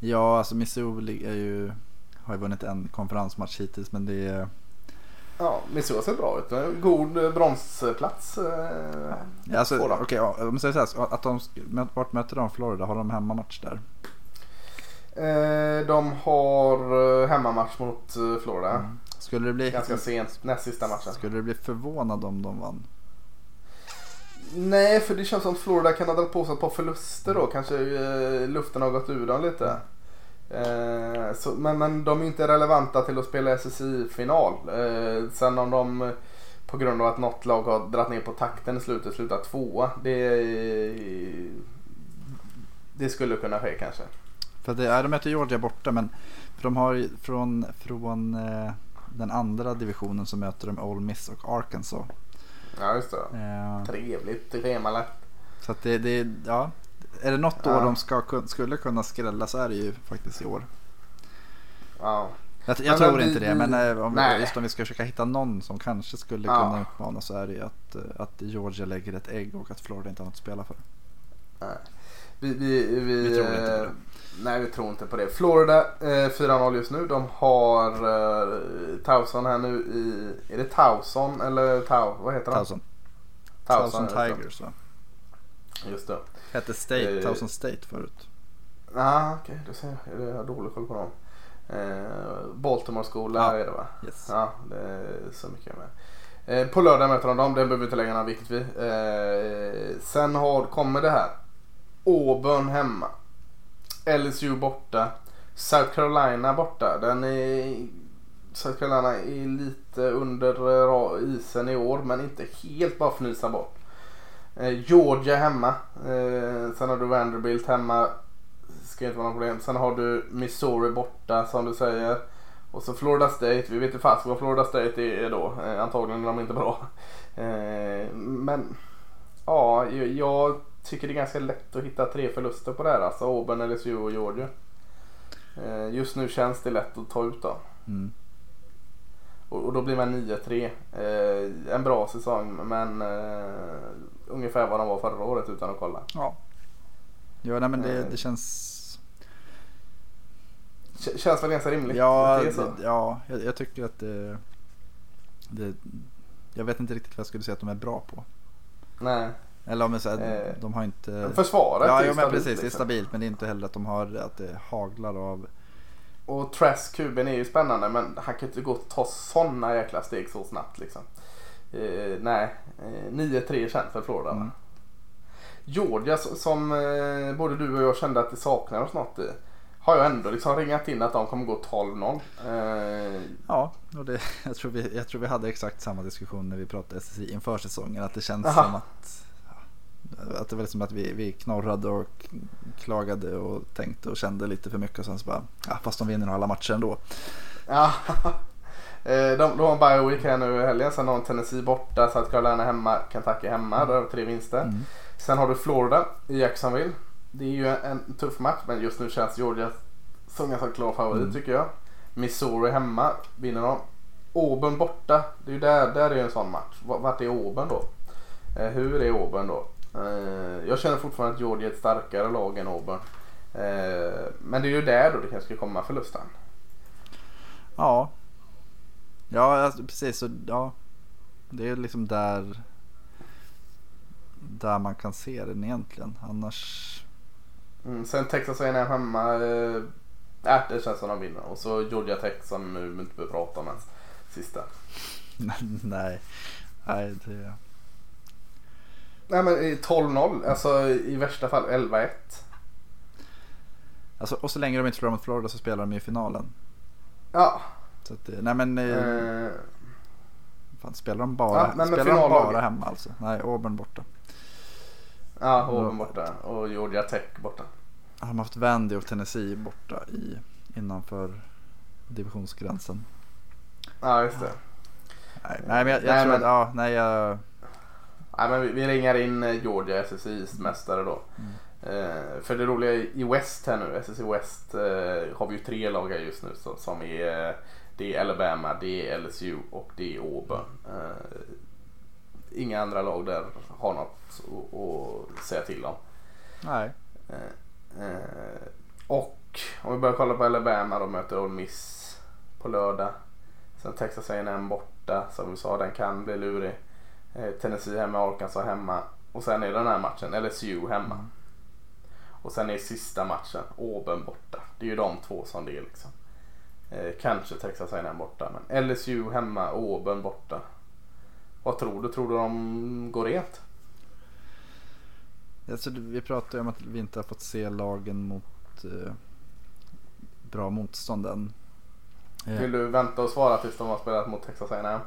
Speaker 2: Ja, alltså Missouri är ju. Har ju vunnit en konferensmatch hittills men det är.
Speaker 1: Ja, Missouri ser bra ut. God bronsplats. Eh,
Speaker 2: Ja, alltså, okej, ja, om man säger så här, att de, vart möter de Florida? Har de hemmamatch där?
Speaker 1: Eh, de har eh, hemmamatch mot eh, Florida.
Speaker 2: Skulle det bli,
Speaker 1: Ganska sent, näst sista matchen.
Speaker 2: skulle du bli förvånad om de vann?
Speaker 1: Nej, för det känns som att Florida kan ha dragit på sig ett par förluster då. Kanske eh, luften har gått ur dem lite. Eh, så, men, men de är inte relevanta till att spela SSI-final. Eh, sen om de på grund av att något lag har dragit ner på takten i slutet slutar tvåa. Det, det skulle kunna ske kanske.
Speaker 2: För det, är, de möter Georgia borta men för de har från, från eh, den andra divisionen så möter de Ole Miss och Arkansas.
Speaker 1: Ja, just det.
Speaker 2: Eh,
Speaker 1: Trevligt schemalagt.
Speaker 2: så att det, det, ja. Är det något år
Speaker 1: Ja.
Speaker 2: de ska, skulle kunna skrälla så är det ju faktiskt i år.
Speaker 1: Ja.
Speaker 2: Jag, jag tror
Speaker 1: vi-
Speaker 2: inte det men eh, om, just om vi ska försöka hitta någon som kanske skulle
Speaker 1: Ja.
Speaker 2: kunna utmana så är det ju att, eh, att Georgia lägger ett ägg och att Florida inte har något att spela för.
Speaker 1: Nej. Vi, vi, vi,
Speaker 2: Vi tror inte på
Speaker 1: eh,
Speaker 2: det.
Speaker 1: Nej, vi tror inte på det. Florida eh, 4-0 just nu. De har eh, Towson här nu i... Är det Towson eller Tau? Vad heter de?
Speaker 2: Towson,
Speaker 1: Towson.
Speaker 2: Tigers va?
Speaker 1: Just det.
Speaker 2: Hette State,
Speaker 1: Eh,
Speaker 2: Towson State förut.
Speaker 1: Ja, okej. du ser. Jag har dålig koll på dem. Eh, Baltimore-skola
Speaker 2: Ja.
Speaker 1: är det va?
Speaker 2: Yes.
Speaker 1: Ja, det är så mycket med. Eh, på lördag möter de dem, det behöver vi inte lägga någon vikt vid. Eh, sen har, kommer det här. Auburn hemma. LSU borta. South Carolina borta. Den är, South Carolina är lite under eh, isen i år men inte helt bara fnysa bort. Eh, Georgia hemma. Eh, sen har du Vanderbilt hemma. Ska inte vara något problem. Sen har du Missouri borta som du säger. Och så Florida State. Vi vet inte fast vad Florida State är då. Antagligen är de inte bra. Men ja, jag tycker det är ganska lätt att hitta tre förluster på det här. Alltså Auburn, LSU och Georgia. Eh, just nu känns det lätt att ta ut dem.
Speaker 2: Mm.
Speaker 1: Och, då blir man 9-3. Eh, en bra säsong men eh, ungefär vad de var förra året utan att kolla.
Speaker 2: Ja. Ja, nej, men det,
Speaker 1: Eh.
Speaker 2: det känns...
Speaker 1: K- känns väl ganska rimligt?
Speaker 2: Ja,
Speaker 1: det
Speaker 2: det, ja jag, jag tycker att det, det... Jag vet inte riktigt vad jag skulle säga att de är bra på.
Speaker 1: Nej.
Speaker 2: Eller om jag säger,
Speaker 1: Eh,
Speaker 2: de har inte...
Speaker 1: Försvaret
Speaker 2: Ja,
Speaker 1: är
Speaker 2: jo, men
Speaker 1: stabilt,
Speaker 2: precis. Det är
Speaker 1: liksom.
Speaker 2: stabilt. Men det är inte heller att de har att det haglar av...
Speaker 1: Och Trask kuben är ju spännande men han kan inte gå och ta sådana jäkla steg så snabbt liksom. Eh, nej, eh, 9-3 känns för Florida va?
Speaker 2: Mm.
Speaker 1: Georgia som eh, både du och jag kände att det saknar oss något i. Har jag ändå liksom ringat in att de kommer gå 12-0. Eh,
Speaker 2: Ja, och det, [LAUGHS] jag, tror vi, jag tror vi hade exakt samma diskussion när vi pratade SSI inför säsongen. Att det känns
Speaker 1: Aha.
Speaker 2: som att... Att det var som att vi, vi knorrade och klagade och tänkte och kände lite för mycket. Och sen så bara, ja, fast de vinner nog alla matcher ändå.
Speaker 1: Ja. [LAUGHS] Eh, De, de har bye week här nu i helgen. Sen har de Tennessee borta, South Carolina hemma, Kentucky hemma. Där har vi tre vinster.
Speaker 2: Mm.
Speaker 1: Sen har du Florida i Jacksonville. Det är ju en, tuff match men just nu känns Georgia som ganska klar favorit
Speaker 2: Mm.
Speaker 1: tycker jag. Missouri hemma vinner de. Auburn borta. Det är ju där, där är ju en sån match. Vart är Auburn då? Eh, hur är Auburn då? Eh, jag känner fortfarande att Georgia är ett starkare lag än Auburn. Eh, men det är ju där då det kanske ska komma förlusten.
Speaker 2: Ja. Ja, alltså, precis. Så, ja. Det är liksom där, där man kan se den egentligen. Annars...
Speaker 1: Mm, sen Texas A&M hemma. Äh, det känns som de vinner. Och så Georgia Tech som nu inte behöver prata om ens. Sista. [LAUGHS]
Speaker 2: nej. Nej, det...
Speaker 1: Nej men i 12-0. Alltså i värsta fall 11-1.
Speaker 2: Alltså, och så länge de inte förlorar mot Florida så spelar de i finalen.
Speaker 1: Ja.
Speaker 2: Så att, det- nej men... Eh,
Speaker 1: Eh,
Speaker 2: fan, spelar de bara,
Speaker 1: Ja, nej, men
Speaker 2: spelar de bara hemma alltså? Nej, Auburn borta.
Speaker 1: ja, Auburn borta och Georgia Tech borta.
Speaker 2: Har de haft Vandy och Tennessee borta i, innanför divisionsgränsen?
Speaker 1: Ja just det.
Speaker 2: Nej, nej men jag, jag
Speaker 1: Nej,
Speaker 2: tror
Speaker 1: men-
Speaker 2: att, ja, nej jag...
Speaker 1: Nej, men vi, vi ringar in eh, Georgia SSI mästare då.
Speaker 2: Mm.
Speaker 1: Eh, för det roliga i West här nu, SSI West eh, har vi ju tre lag här just nu så, som är eh, det är Alabama, det är LSU och det är Auburn. Eh, inga andra lag där har något att, säga till om.
Speaker 2: Nej.
Speaker 1: Och om vi börjar kolla på Alabama då möter Ole Miss på lördag. Sen Texas A&M borta som vi sa den kan bli lurig. Eh, Tennessee hemma, Arkansas hemma. Och sen är den här matchen LSU hemma.
Speaker 2: Mm.
Speaker 1: Och sen är sista matchen Auburn borta. Det är ju de två som det är liksom. Eh, kanske Texas A&M borta men LSU hemma, Auburn borta. Vad tror du? Tror du de går rent?
Speaker 2: Alltså, vi pratade ju om att vi inte har fått se lagen mot eh, bra motstånd än. Eh,
Speaker 1: Vill du vänta och svara tills de har spelat mot Texas A&M?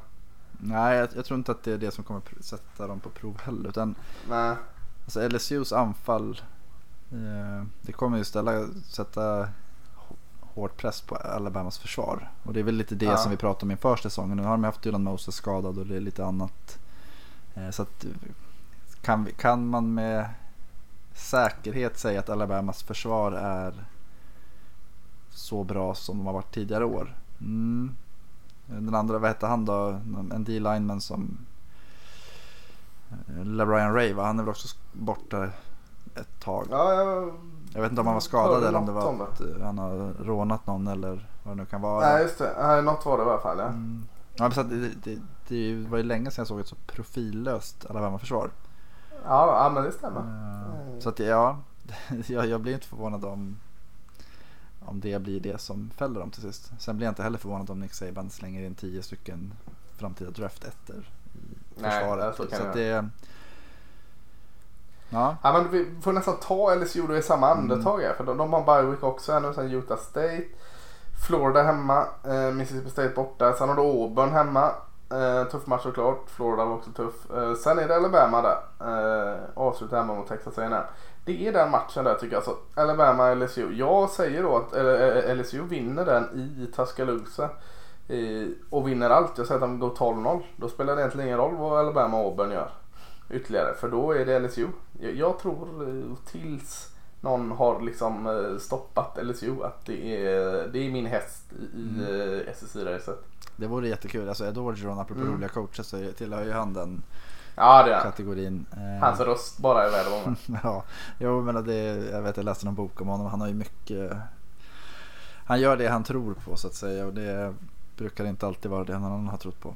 Speaker 2: Nej, jag, jag tror inte att det är det som kommer sätta dem på prov heller. Utan
Speaker 1: Nej.
Speaker 2: alltså, LSUs anfall, eh, det kommer ju ställa, sätta hård press på Alabamas försvar. Och det är väl lite det
Speaker 1: Ja.
Speaker 2: som vi pratade om inför säsongen. Nu har de haft Dylan Moses skadad och det är lite annat. Eh, så att, kan, vi, kan man med säkerhet säga att Alabamas försvar är så bra som de har varit tidigare år? Mm. Den andra, vad hette han då? En D-lineman som eh, LeBron Ray va? Han är väl också borta ett tag.
Speaker 1: Ja, jag...
Speaker 2: Jag vet inte om han var skadad eller om det var att eh, han har rånat någon eller vad det nu kan vara.
Speaker 1: Nej, just det. Något var det i alla fall. Ja.
Speaker 2: Mm. Ja, det, det, det var ju länge sedan jag såg ett så profillöst Alabama-försvar.
Speaker 1: Ja, ja, men det stämmer.
Speaker 2: Eh,
Speaker 1: Mm.
Speaker 2: Så att ja, [LAUGHS] jag, jag blir inte förvånad om, om det blir det som fäller dem till sist. Sen blir jag inte heller förvånad om Nick Saban slänger in tio stycken framtida draft-ettor i försvaret.
Speaker 1: så
Speaker 2: så att det, ja,
Speaker 1: Ja, men vi får nästan ta LSU i samma
Speaker 2: Mm.
Speaker 1: andetag här. För de, de har week också här nu. Sen Utah State. Florida hemma. Eh, Mississippi State borta. Sen har du Auburn hemma. Eh, tuff match såklart. Florida var också tuff. Eh, sen är det Alabama där. Eh, avslutar hemma mot Texas A&M. Det är den matchen där tycker jag. Så Alabama LSU. Jag säger då att eh, eh, LSU vinner den i Tuscaloosa. Eh, och vinner allt. Jag säger att de går 12-0. Då spelar det egentligen ingen roll vad Alabama och Auburn gör ytterligare för då är det LSU. Jag, tror eh, tills någon har liksom eh, stoppat LSU att det är, det är min häst i, eh, SSI-racet.
Speaker 2: det vore jättekul. Alltså Ed Orgeron, apropå
Speaker 1: Mm.
Speaker 2: roliga coacher, så tillhör ju han den
Speaker 1: Ja det är han.
Speaker 2: kategorin. Eh,
Speaker 1: Hans röst bara är värd att vara med. [LAUGHS]
Speaker 2: Ja, jo, men det, jag vet jag läste någon bok om honom. Han har ju mycket. Han gör det han tror på så att säga och det brukar inte alltid vara det någon annan har trott på.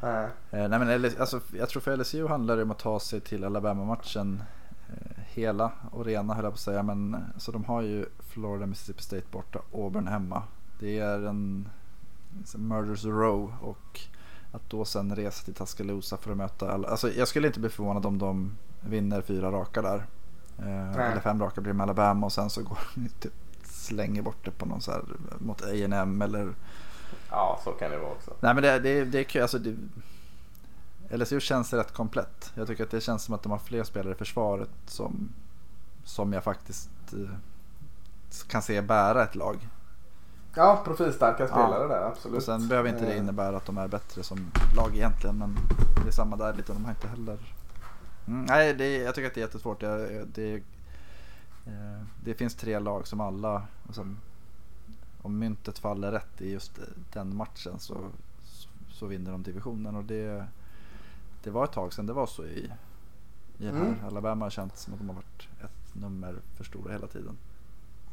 Speaker 1: Nej.
Speaker 2: Eh, nej, men alltså, jag tror för LSU handlar det om att ta sig till Alabama-matchen eh, hela och rena höll jag på att säga. Men så de har ju Florida, Mississippi State borta, Auburn hemma. Det är en murders row och att då sen resa till Tuscaloosa för att möta alla. Alltså, jag skulle inte bli förvånad om de vinner fyra raka där. Eh, eller fem raka blir det med Alabama och sen så går de typ slänger bort det på någon så här mot A&M eller
Speaker 1: Ja så kan det vara också.
Speaker 2: Nej men det, det, det är kul. Alltså, det, LSU känns rätt komplett. Jag tycker att det känns som att de har fler spelare i försvaret som, som jag faktiskt eh, kan se bära ett lag.
Speaker 1: Ja profilstarka spelare
Speaker 2: Ja.
Speaker 1: där absolut.
Speaker 2: Och sen behöver inte det
Speaker 1: Eh,
Speaker 2: innebära att de är bättre som lag egentligen. Men det är samma där lite. De har inte heller... Mm, nej, det, jag tycker att det är jättesvårt. Det, det, eh, det finns tre lag som alla... Alltså, om myntet faller rätt i just den matchen så, så, så vinner de divisionen. Och det, det var ett tag sedan det var så i, i den här.
Speaker 1: Mm.
Speaker 2: Alabama har känts som att de har varit ett nummer för stora hela tiden.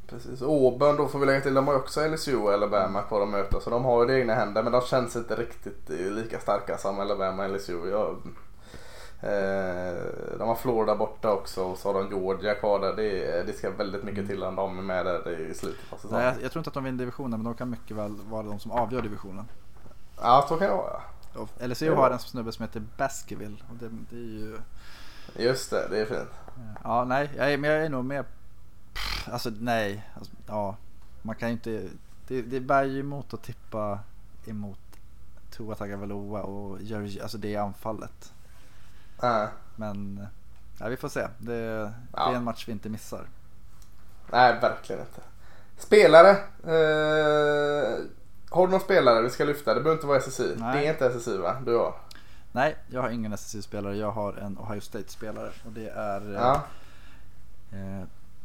Speaker 1: Precis. Auburn då får vi lägga till. De har också LSU och Alabama kvar att möta. Så de har ju det egna händer. Men de känns inte riktigt eh, lika starka som Alabama och LSU. Jag, eh, de har Florida borta också och så har de Georgia kvar där. Det, det ska väldigt mycket till än de är med där i slutet av säsongen.
Speaker 2: Nej, jag, jag tror inte att de vinner divisionen men de kan mycket väl vara de som avgör divisionen.
Speaker 1: Ja så kan det vara.
Speaker 2: Och LSU
Speaker 1: Ja.
Speaker 2: har en snubbe som heter Baskerville. Och det, det är ju...
Speaker 1: Just det, det är fint.
Speaker 2: Ja, nej, jag är, men jag är nog med. Alltså nej, alltså, ja. Man kan ju inte. Det, det bär ju emot att tippa emot Tua Tagovailoa och Jerry, alltså det anfallet.
Speaker 1: Ja.
Speaker 2: Men ja, vi får se. Det, det
Speaker 1: Ja.
Speaker 2: är en match vi inte missar.
Speaker 1: Nej, verkligen inte. Spelare. Eh, har du någon spelare vi ska lyfta? Det behöver inte vara SSI.
Speaker 2: Nej.
Speaker 1: Det är inte SSI va? Du har?
Speaker 2: Nej, jag har ingen SSU-spelare. Jag har en Ohio State-spelare. Och det är... eh,
Speaker 1: Ja.
Speaker 2: Eh,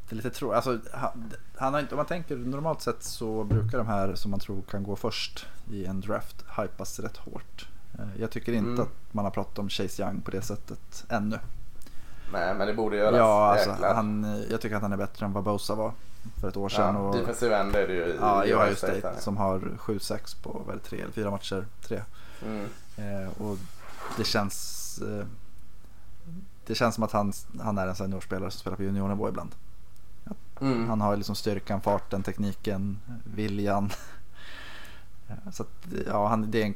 Speaker 2: det är lite tro, alltså, han, han har inte, om man tänker normalt sett så brukar de här som man tror kan gå först i en draft hypas rätt hårt. Eh, jag tycker inte
Speaker 1: Mm.
Speaker 2: att man har pratat om Chase Young på det sättet ännu.
Speaker 1: Nej, men det borde göras.
Speaker 2: Ja, alltså, han, jag tycker att han är bättre än vad Bosa var för ett år sedan.
Speaker 1: Ja,
Speaker 2: och,
Speaker 1: defensive end är det ju i,
Speaker 2: ja, i Ohio
Speaker 1: State
Speaker 2: State som har 7-6 på väl, tre eller fyra matcher. Tre.
Speaker 1: Mm.
Speaker 2: Eh, och det känns, eh, det känns som att han, han är en seniorspelare som spelar på juniornivå ibland.
Speaker 1: Mm.
Speaker 2: Han har liksom styrkan, farten, tekniken, viljan. [LAUGHS] Så att, ja, han, det är en,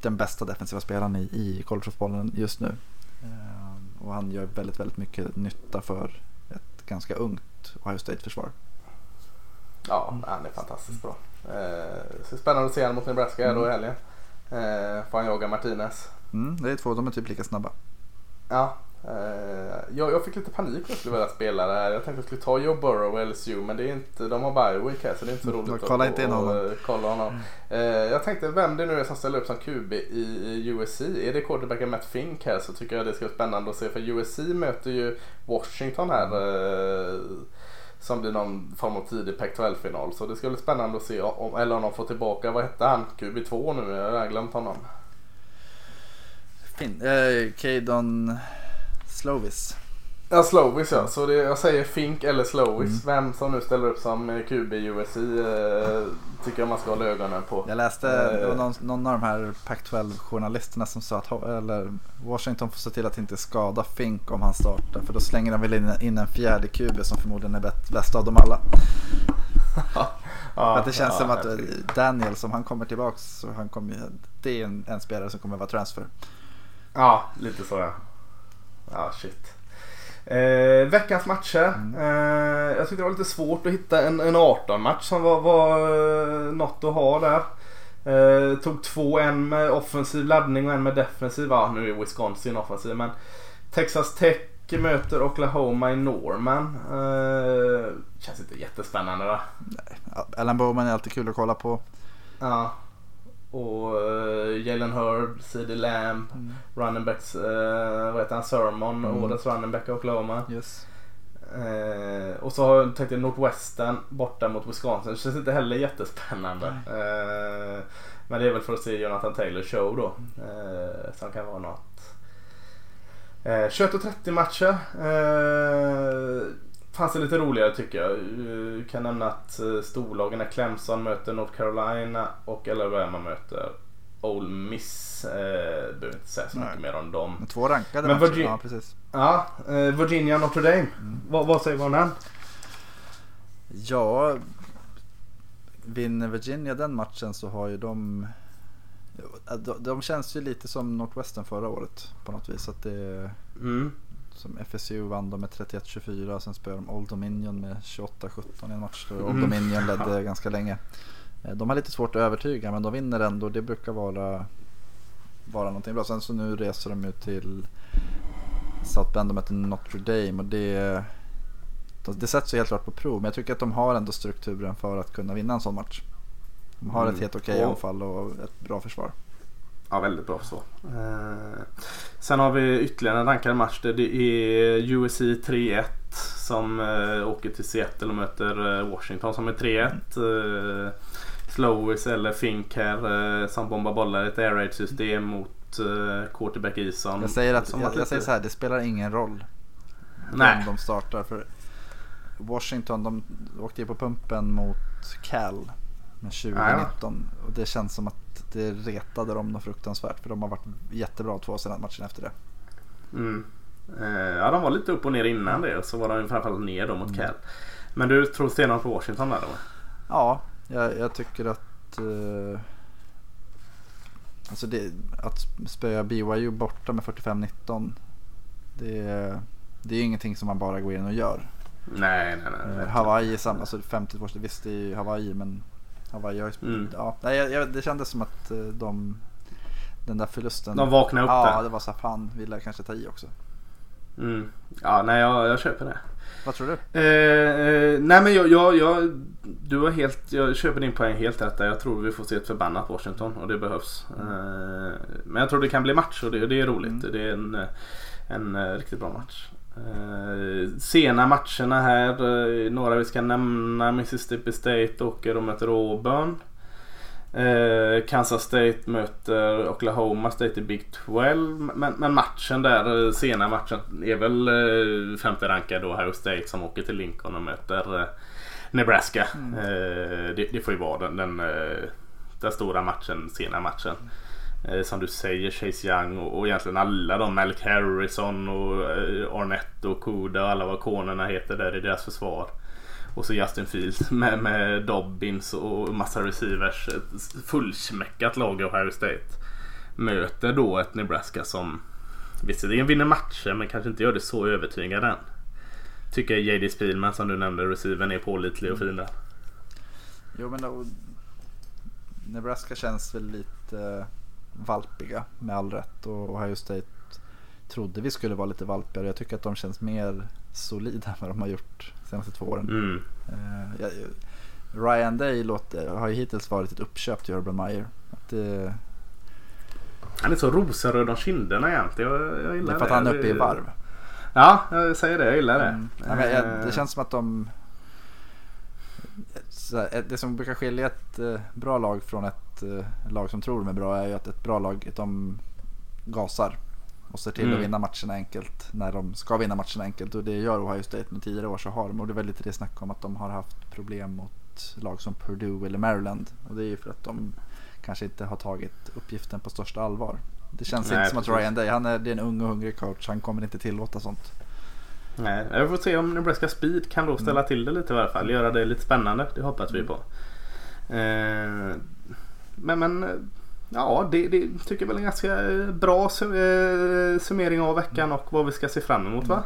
Speaker 2: den bästa defensiva spelaren i, i collegefotbollen just nu. Eh, Och han gör väldigt, väldigt mycket nytta för ett ganska ungt Ohio State-försvar.
Speaker 1: Ja, han är fantastiskt bra. Eh, så spännande att se honom mot Nebraska här då i helgen. Eh, får han jaga Martinez.
Speaker 2: Mm, det är två, de är typ lika snabba.
Speaker 1: Ja, jag, jag fick lite panik när jag skulle välja spelare här. Jag tänkte att jag skulle ta Joe Burrow och LSU men det är inte, de har bye week här så det är inte så
Speaker 2: Mm,
Speaker 1: roligt
Speaker 2: kolla inte in
Speaker 1: att-
Speaker 2: honom.
Speaker 1: att, eh, kolla honom. Eh, jag tänkte vem det nu är som ställer upp som QB i USC. Är det quarterbacken Matt Fink här så tycker jag det ska bli spännande att se för USC möter ju Washington här. Eh, som blir någon form av tidig Pac-12-final. Så det ska bli spännande att se om, eller om de får tillbaka, vad hette han? QB2 nu? Jag har glömt honom.
Speaker 2: Fin. Eh, Kadon Slovis.
Speaker 1: Ja, Slovis ja. Så det, jag säger Fink eller Slovis. Vem som nu ställer upp som eh, QB i USC eh, tycker jag man ska hålla ögonen på.
Speaker 2: Jag läste
Speaker 1: Eh.
Speaker 2: det var någon, någon av de här Pac-12-journalisterna som sa att eller Washington får se till att inte skada Fink om han startar. För då slänger de väl in, in en fjärde QB som förmodligen är bäst, bäst av dem alla. [LAUGHS] ja, att det känns som att Daniel som han kommer tillbaks så han kommer, det är en, en spelare som kommer vara transfer.
Speaker 1: Ja, lite så ja. Ja, shit. Eh, veckans matcher. Mm. Eh, jag tyckte det var lite svårt att hitta en, en 18-match som var, var eh, något att ha där. Eh, tog två, en med offensiv laddning och en med defensiv. Ja, nu är Wisconsin offensiv men Texas Tech möter Oklahoma i Norman. Eh, känns inte jättespännande va?
Speaker 2: Nej, Alan Bowman är alltid kul att kolla på.
Speaker 1: Ja. Och uh, Jalen Hurd, CD Lamb, mm. running backs, uh, vad heter han, Sermon, mm. årets running back i Oklahoma.
Speaker 2: Yes.
Speaker 1: Uh, och så har jag tänkt Northwestern borta mot Wisconsin. Det känns inte heller jättespännande. Uh, men det är väl för att se Jonathan Taylor show då. Uh, som kan vara något. Uh, 21.30 matcher fanns det lite roligare tycker jag. jag kan nämna att eh, storlagen är Clemson möter North Carolina och Alabama möter Ole Miss. Eh, behöver inte säga så mycket mer om dem.
Speaker 2: Två rankade Men matcher. Ja, precis.
Speaker 1: Ja, eh, Virginia Notre Dame. Mm. Vad, vad säger vi om den?
Speaker 2: Ja, vinner Virginia den matchen så har ju de de, de känns ju lite som Northwestern förra året på något vis. Att det, mm. Som FSU vann de med 31-24 sen spöade de Old Dominion med 28-17 i en match Old mm. Dominion ledde ganska länge. Eh, de har lite svårt att övertyga men de vinner ändå. Det brukar vara, vara någonting bra. Sen så nu reser de ut till South Bend och möter Notre Dame och det, det sätts ju helt klart på prov. Men jag tycker att de har ändå strukturen för att kunna vinna en sån match. De har mm. ett helt okej okay anfall och ett bra försvar.
Speaker 1: Ja, väldigt bra så. Eh, sen har vi ytterligare en rankad match. Det är USC 3-1 som eh, åker till Seattle och möter eh, Washington som är 3-1. Eh, Slowis eller Fink här som bombar bollar i ett air raid system mot quarterback Eason.
Speaker 2: Jag säger, att, jag, jag säger så här, det spelar ingen roll. Nej. Om de startar. För Washington de åkte ju på pumpen mot Cal med 2019. Och det känns som att det retade dem något fruktansvärt. För de har varit jättebra två sedan matchen efter det.
Speaker 1: Mm. Eh, ja, de var lite upp och ner innan det. Och så var de framförallt ner då mot mm. Cal. Men du tror stenhårt på Washington där då?
Speaker 2: Ja, jag, jag tycker att... Eh, alltså det, att spöa BYU borta med 45-19. Det, det är ingenting som man bara går in och gör.
Speaker 1: Nej, nej, nej.
Speaker 2: Eh, Hawaii är samma, alltså 52 visst det är ju Hawaii men Hawaii har mm. ja, nej, jag, det kändes som att eh, de den där förlusten.
Speaker 1: De vaknade upp
Speaker 2: ja,
Speaker 1: där.
Speaker 2: Ja, det var så här, fan ville kanske ta i också.
Speaker 1: Mm. Ja, nej jag, jag köper det.
Speaker 2: Vad tror
Speaker 1: du? Eh, eh, nej men jag, jag, jag, du har helt, jag köper din poäng helt rätt där. Jag tror vi får se ett förbannat Washington och det behövs. Mm. Eh, men jag tror det kan bli match och det, det är roligt. Mm. Det är en, en, en riktigt bra match. Eh, sena matcherna här. Eh, några vi ska nämna. Mississippi State åker och möter Auburn. Eh, Kansas State möter Oklahoma State i Big 12. Men, men matchen där, sena matchen, är väl eh, femte rankad då Ohio State som åker till Lincoln och möter Nebraska. Mm. Det, det, får ju vara den, den, den stora matchen, sena matchen. Mm. Eh, som du säger Chase Young och, och egentligen alla de Malik Harrison och eh, Arnett och Kuda och alla vad konerna heter där i deras försvar. Och så Justin Fields [LAUGHS] med, med Dobbins och massa receivers. Ett fullsmäckat lag i Ohio State. Möter då ett Nebraska som visserligen vinner matcher men kanske inte gör det så övertygande än. Tycker JD Spielman som du nämnde, receivern är pålitlig och fin där.
Speaker 2: Jo men då, Nebraska känns väl lite eh, valpiga med all rätt och Ohio State trodde vi skulle vara lite valpigare. Jag tycker att de känns mer solida än vad de har gjort de senaste två åren. Mm. Uh, Ryan Day låter, har ju hittills varit ett uppköp till Urban Meyer. Uh,
Speaker 1: han är så rosenröd om kinderna egentligen. Jag, jag gillar
Speaker 2: det. är för att han är uppe i varv.
Speaker 1: Ja, jag säger det. Jag gillar det.
Speaker 2: Mm. Ja, jag, det känns som att de... Det som brukar skilja ett bra lag från ett ett eh, lag som tror de är bra är ju att ett bra lag de gasar och ser till mm. att vinna matcherna enkelt när de ska vinna matcherna enkelt och det gör Ohio State med tidigare år så har de och det är väl lite det snack om att de har haft problem mot lag som Purdue eller Maryland och det är ju för att de kanske inte har tagit uppgiften på största allvar. Det känns Nej, inte som precis. att Ryan Day, han är, det är en ung och hungrig coach, han kommer inte tillåta sånt.
Speaker 1: Nej, jag får se om Nebraska Speed kan då ställa till det lite i alla fall. Göra det lite spännande. Det hoppas vi på. Eh, men, men ja, det, det tycker jag väl är en ganska bra sum- eh, summering av veckan och vad vi ska se fram emot va?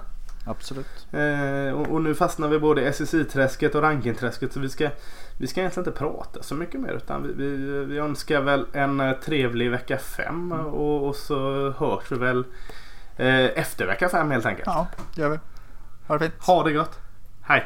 Speaker 2: Absolut.
Speaker 1: Eh, och, och nu fastnar vi både i SSI-träsket och rankingträsket så vi ska, vi ska egentligen inte prata så mycket mer utan vi, vi, vi önskar väl en eh, trevlig vecka fem och, och så hörs vi väl eh, efter vecka fem helt enkelt.
Speaker 2: Ja, det gör vi. Ha det fint.
Speaker 1: Ha det gott. Hej!